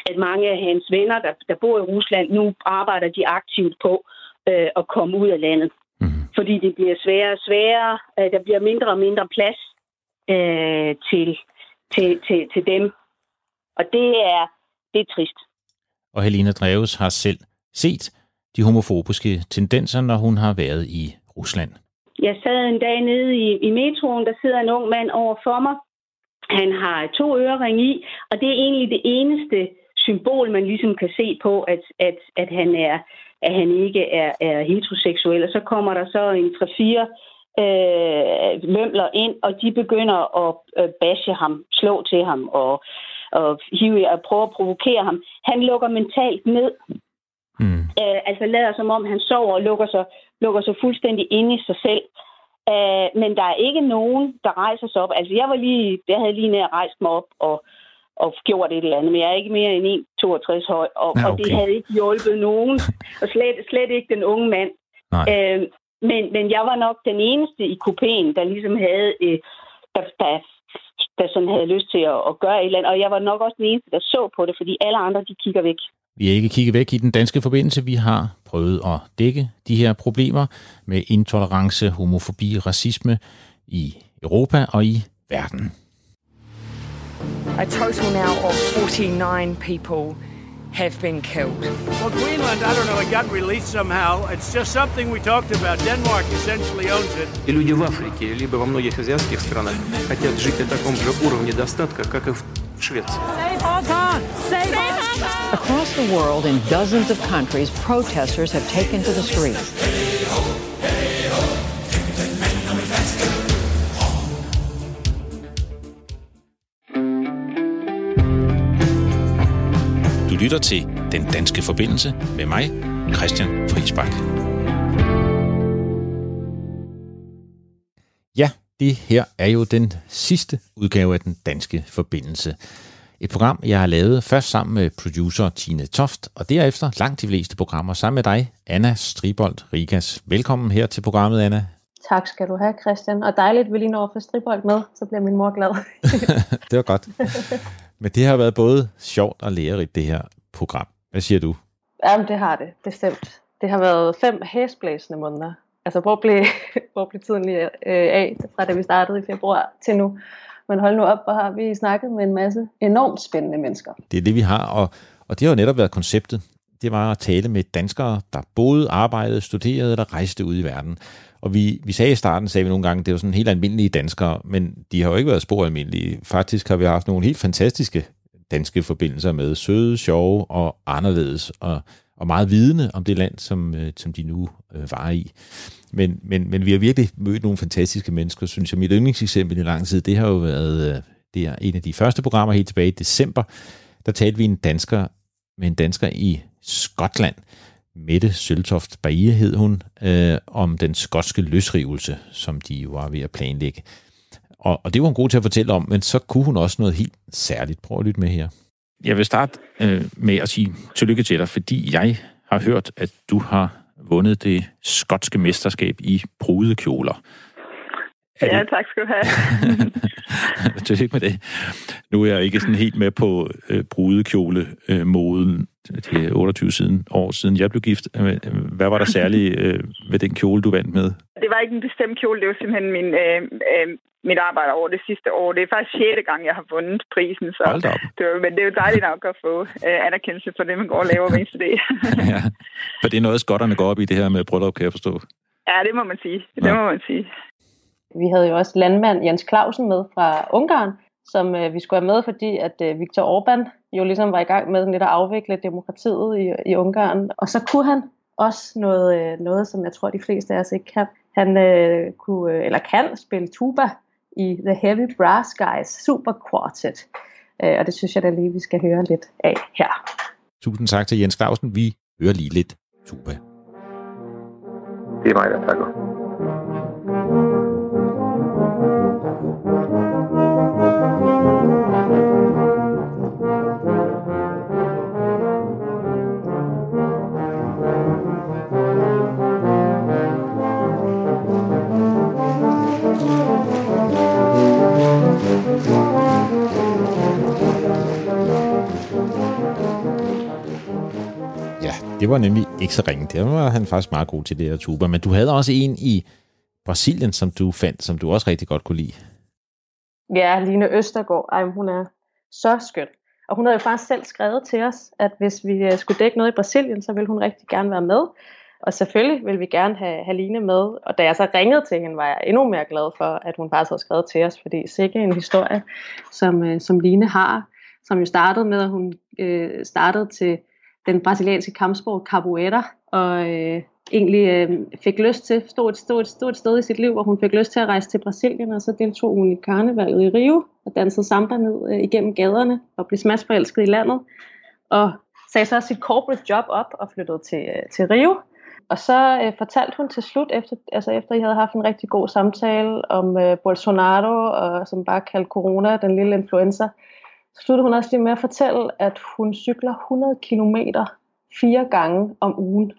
at mange af hans venner, der, der bor i Rusland, nu arbejder de aktivt på øh, at komme ud af landet. Fordi det bliver sværere og sværere. Øh, der bliver mindre og mindre plads øh, til, til, til, til dem. Og det er, det er trist. Og Helena Dreves har selv set de homofobiske tendenser, når hun har været i Rusland. Jeg sad en dag nede i, i metroen, der sidder en ung mand over for mig. Han har to ørering i, og det er egentlig det eneste symbol, man ligesom kan se på, at, at, at han er at han ikke er, er heteroseksuel. Og så kommer der så en 3-4 øh, lømler ind, og de begynder at øh, bashe ham, slå til ham og, og hive og prøve at provokere ham. Han lukker mentalt ned. Mm. Øh, altså lader som om han sover og lukker sig, lukker sig fuldstændig ind i sig selv. Øh, men der er ikke nogen, der rejser sig op. Altså jeg var lige, jeg havde lige nær rejst mig op og, og gjort et eller andet, men jeg er ikke mere end 1,62 høj, og, ja, okay. og det havde ikke hjulpet nogen, og slet, slet ikke den unge mand. Øh, men, men jeg var nok den eneste i kupéen, der ligesom havde, øh, der, der, der sådan havde lyst til at, at gøre et eller andet, og jeg var nok også den eneste, der så på det, fordi alle andre, de kigger væk. Vi har ikke kigget væk i den danske forbindelse. Vi har prøvet at dække de her problemer med intolerance, homofobi racisme i Europa og i verden. A total now of 49 people have been killed. Well, Greenland, I don't know, it got released somehow. It's just something we talked about. Denmark essentially owns it. И люди в Африке, либо во многих азиатских странах хотят жить на таком же уровне достатка, как и в Швеции. Across the world, in dozens of countries, protesters have taken to the streets. Lytter til Den Danske Forbindelse med mig, Christian Friisbak. Ja, det her er jo den sidste udgave af Den Danske Forbindelse. Et program, jeg har lavet først sammen med producer Tine Toft, og derefter langt de fleste programmer sammen med dig, Anna Stribold Rigas. Velkommen her til programmet, Anna. Tak skal du have, Christian. Og dejligt, vi lige når at få Stribold med, så bliver min mor glad. det var godt. Men det har været både sjovt og lærerigt, det her program. Hvad siger du? Jamen, det har det, bestemt. Det har været fem hæsblæsende måneder. Altså, hvor blev, hvor blev tiden lige øh, af, fra da vi startede i februar til nu? Men hold nu op, hvor har vi snakket med en masse enormt spændende mennesker. Det er det, vi har, og, og det har jo netop været konceptet. Det var at tale med danskere, der boede, arbejdede, studerede eller rejste ud i verden. Og vi, vi sagde i starten, sagde vi nogle gange, det var sådan helt almindelige danskere, men de har jo ikke været spor almindelige. Faktisk har vi haft nogle helt fantastiske danske forbindelser med søde, sjove og anderledes, og, og meget vidende om det land, som, øh, som de nu øh, var i. Men, men, men vi har virkelig mødt nogle fantastiske mennesker, synes jeg. Mit yndlingseksempel i lang tid, det har jo været øh, det er en af de første programmer helt tilbage i december. Der talte vi en dansker med en dansker i Skotland, Mette Søltoft Baie hed hun, øh, om den skotske løsrivelse, som de jo var ved at planlægge. Og, og det var hun god til at fortælle om, men så kunne hun også noget helt særligt. Prøv at lytte med her. Jeg vil starte øh, med at sige tillykke til dig, fordi jeg har hørt, at du har vundet det skotske mesterskab i brudekjoler. Er ja, tak skal du have. Tillykke med det. Nu er jeg ikke sådan helt med på øh, brudekjole-moden. Det er 28 siden, år siden jeg blev gift. Øh, hvad var der særligt øh, ved den kjole, du vandt med? Det var ikke en bestemt kjole. Det var simpelthen min, øh, øh, mit arbejde over det sidste år. Det er faktisk 6. gang, jeg har vundet prisen. Så Hold op. Det var, men det er jo dejligt nok at få øh, anerkendelse for det, man går og laver hver eneste dag. ja, for det er noget, skotterne går op i det her med bryllup, kan jeg forstå. Ja, det må man sige. Det ja. må man sige. Vi havde jo også landmand Jens Clausen med fra Ungarn, som øh, vi skulle have med, fordi at øh, Viktor Orbán jo ligesom var i gang med lidt at afvikle demokratiet i, i Ungarn. Og så kunne han også noget, øh, noget, som jeg tror, de fleste af os ikke kan. Han øh, kunne, øh, eller kan spille tuba i The Heavy Brass Guys Super Quartet. Øh, og det synes jeg da lige, vi skal høre lidt af her. Tusind tak til Jens Clausen. Vi hører lige lidt tuba. Det er mig, der takker. Det var nemlig ikke så ringe. Det var han faktisk meget god til det her tuba. Men du havde også en i Brasilien, som du fandt, som du også rigtig godt kunne lide. Ja, Line Østergaard. Ej, hun er så skøn. Og hun havde jo faktisk selv skrevet til os, at hvis vi øh, skulle dække noget i Brasilien, så ville hun rigtig gerne være med. Og selvfølgelig vil vi gerne have, have Line med. Og da jeg så ringede til hende, var jeg endnu mere glad for, at hun faktisk havde skrevet til os, fordi sikkert en historie, som, øh, som Line har, som jo startede med, at hun øh, startede til den brasilianske kampsport capoeira, og øh, egentlig øh, fik lyst til, stod et, stod, et, stod et sted i sit liv, hvor hun fik lyst til at rejse til Brasilien, og så deltog hun i karnevalet i Rio, og dansede samba ned øh, igennem gaderne, og blev smadsforelsket i landet, og sagde så sit corporate job op, og flyttede til, øh, til Rio, og så øh, fortalte hun til slut, efter, altså efter I havde haft en rigtig god samtale om øh, Bolsonaro, og som bare kaldte corona den lille influenza, sluttede hun også lige med at fortælle, at hun cykler 100 km fire gange om ugen.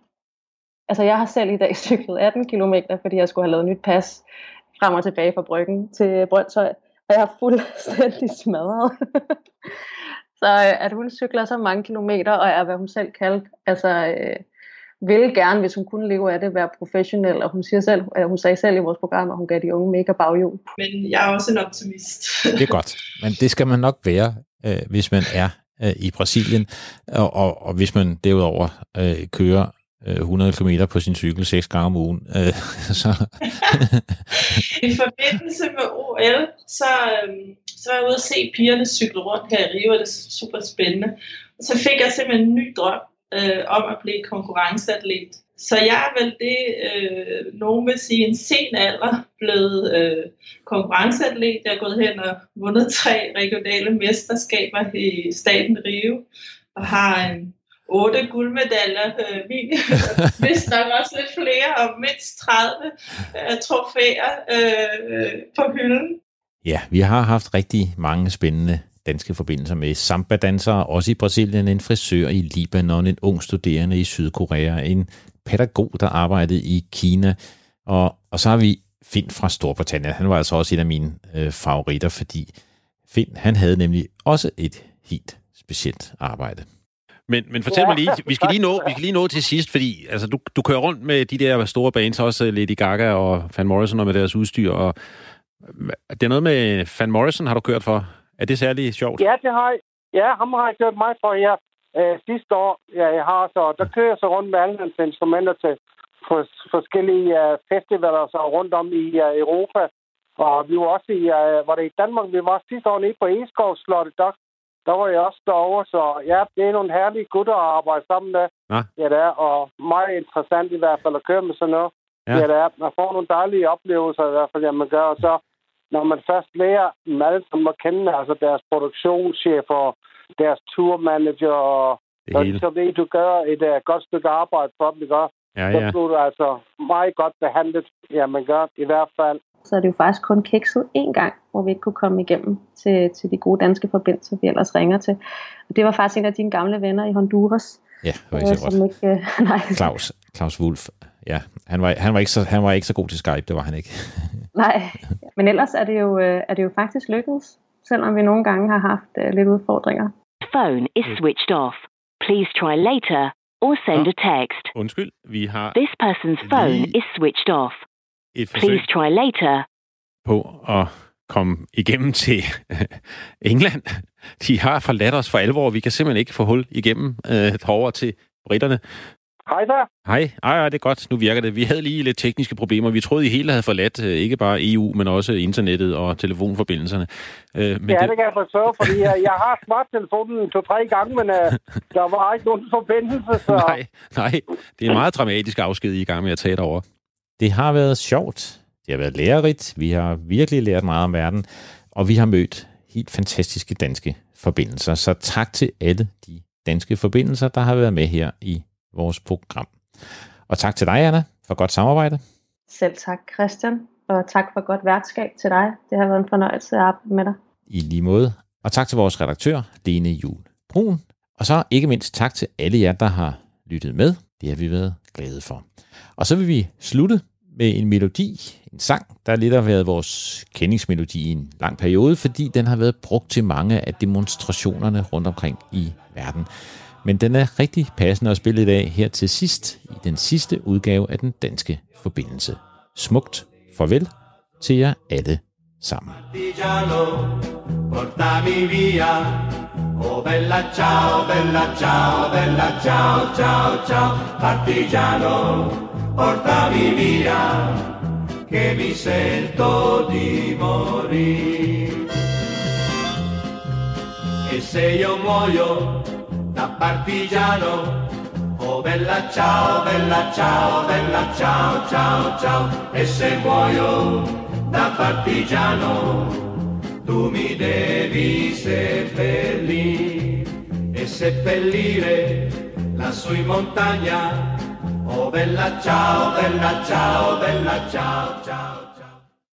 Altså jeg har selv i dag cyklet 18 km, fordi jeg skulle have lavet nyt pas frem og tilbage fra Bryggen til Brøndshøj, og jeg er fuldstændig smadret. så øh, at hun cykler så mange kilometer, og er, hvad hun selv kaldte, altså øh, ville gerne, hvis hun kunne leve af det, være professionel, og hun, siger selv, eller hun sagde selv i vores program, at hun gav de unge mega baghjul. Men jeg er også en optimist. Det er godt, men det skal man nok være, øh, hvis man er øh, i Brasilien, og, og, og hvis man derudover øh, kører 100 km på sin cykel seks gange om ugen. Øh, så. I forbindelse med OL, så, øhm, så var jeg ude at se pigerne cykle rundt her i Rio, og det er super spændende. Og så fik jeg simpelthen en ny drøm øh, om at blive konkurrenceatlet. Så jeg er vel det, øh, nogen vil sige, en sen alder blevet øh, konkurrenceatlet. Jeg er gået hen og vundet tre regionale mesterskaber i staten Rio, og har en otte guldmedaljer, øh, min, hvis nok også lidt flere, og mindst 30 øh, trofæer øh, på hylden. Ja, vi har haft rigtig mange spændende danske forbindelser med samba-dansere, også i Brasilien, en frisør i Libanon, en ung studerende i Sydkorea, en pædagog, der arbejdede i Kina, og, og så har vi Finn fra Storbritannien. Han var altså også en af mine øh, favoritter, fordi Finn, han havde nemlig også et helt specielt arbejde. Men, men fortæl ja, mig lige, vi skal lige, nå, vi skal lige nå til sidst, fordi altså, du, du kører rundt med de der store bands, også Lady Gaga og Van Morrison og med deres udstyr, og det er noget med Van Morrison, har du kørt for? Er det særlig sjovt? Ja, det har jeg. Ja, ham har jeg kørt mig for her øh, sidste år. Ja, jeg har så, der kører jeg så rundt med alle hans instrumenter til for, forskellige uh, festivaler så rundt om i uh, Europa. Og vi var også i, uh, var det i Danmark, vi var sidste år nede på Eskov Slottet, der, der var jeg også derovre, så ja, det er nogle herlige gutter at arbejde sammen med. Ja. ja, det er, og meget interessant i hvert fald at køre med sådan noget. Ja, ja det er. Man får nogle dejlige oplevelser i hvert fald, ja, man gør, og så når man først lærer dem alle sammen at kende, altså deres produktionschef og deres tourmanager, og så, så ved du gør et uh, godt stykke arbejde for dem, ikke? Ja, ja. Så bliver du altså meget godt behandlet, ja, man gør i hvert fald. Så er det jo faktisk kun kikset én gang, hvor vi ikke kunne komme igennem til, til de gode danske forbindelser, vi ellers ringer til. Og det var faktisk en af dine gamle venner i Honduras. Ja, det var ikke så godt. Ikke, uh, nej. Claus, Claus Wolf. Ja, han var, han, var ikke så, han var ikke så god til Skype, det var han ikke. nej, men ellers er det jo, øh, er det jo faktisk lykkedes, selvom vi nogle gange har haft uh, lidt udfordringer. Phone is switched off. Please try later or send a text. Undskyld, vi har... This person's phone is switched off. Et Please try later. På at komme igennem til England. De har forladt os for alvor. Vi kan simpelthen ikke få hul igennem øh, over til britterne. Hej der. Hej. Ej, ej, det er godt. Nu virker det. Vi havde lige lidt tekniske problemer. Vi troede, I hele havde forladt øh, ikke bare EU, men også internettet og telefonforbindelserne. Øh, men ja, det... det kan jeg forstå, fordi jeg, jeg har smarttelefonen to-tre gange, men uh, der var ikke nogen forbindelse. Så... nej, nej. Det er en meget dramatisk afsked, I er i gang med at tage det over. Det har været sjovt. Det har været lærerigt. Vi har virkelig lært meget om verden. Og vi har mødt helt fantastiske danske forbindelser. Så tak til alle de danske forbindelser, der har været med her i vores program. Og tak til dig, Anna, for godt samarbejde. Selv tak, Christian. Og tak for godt værtskab til dig. Det har været en fornøjelse at arbejde med dig. I lige måde. Og tak til vores redaktør, Lene Jul Brun. Og så ikke mindst tak til alle jer, der har lyttet med. Det har vi været glade for. Og så vil vi slutte med en melodi, en sang, der lidt har været vores kendingsmelodi i en lang periode, fordi den har været brugt til mange af demonstrationerne rundt omkring i verden. Men den er rigtig passende at spille i dag her til sidst i den sidste udgave af den danske forbindelse. Smukt farvel til jer alle sammen. Portami via. Oh bella ciao, bella ciao, bella ciao, ciao, ciao. Partigiano, portami via, che mi sento di morire. E se io muoio da partigiano, oh bella ciao, bella ciao, bella ciao, ciao, ciao. E se muoio da partigiano, tu mi devi seppellire e seppellire lassù in montagna. Oh bella ciao, bella ciao, bella ciao, ciao.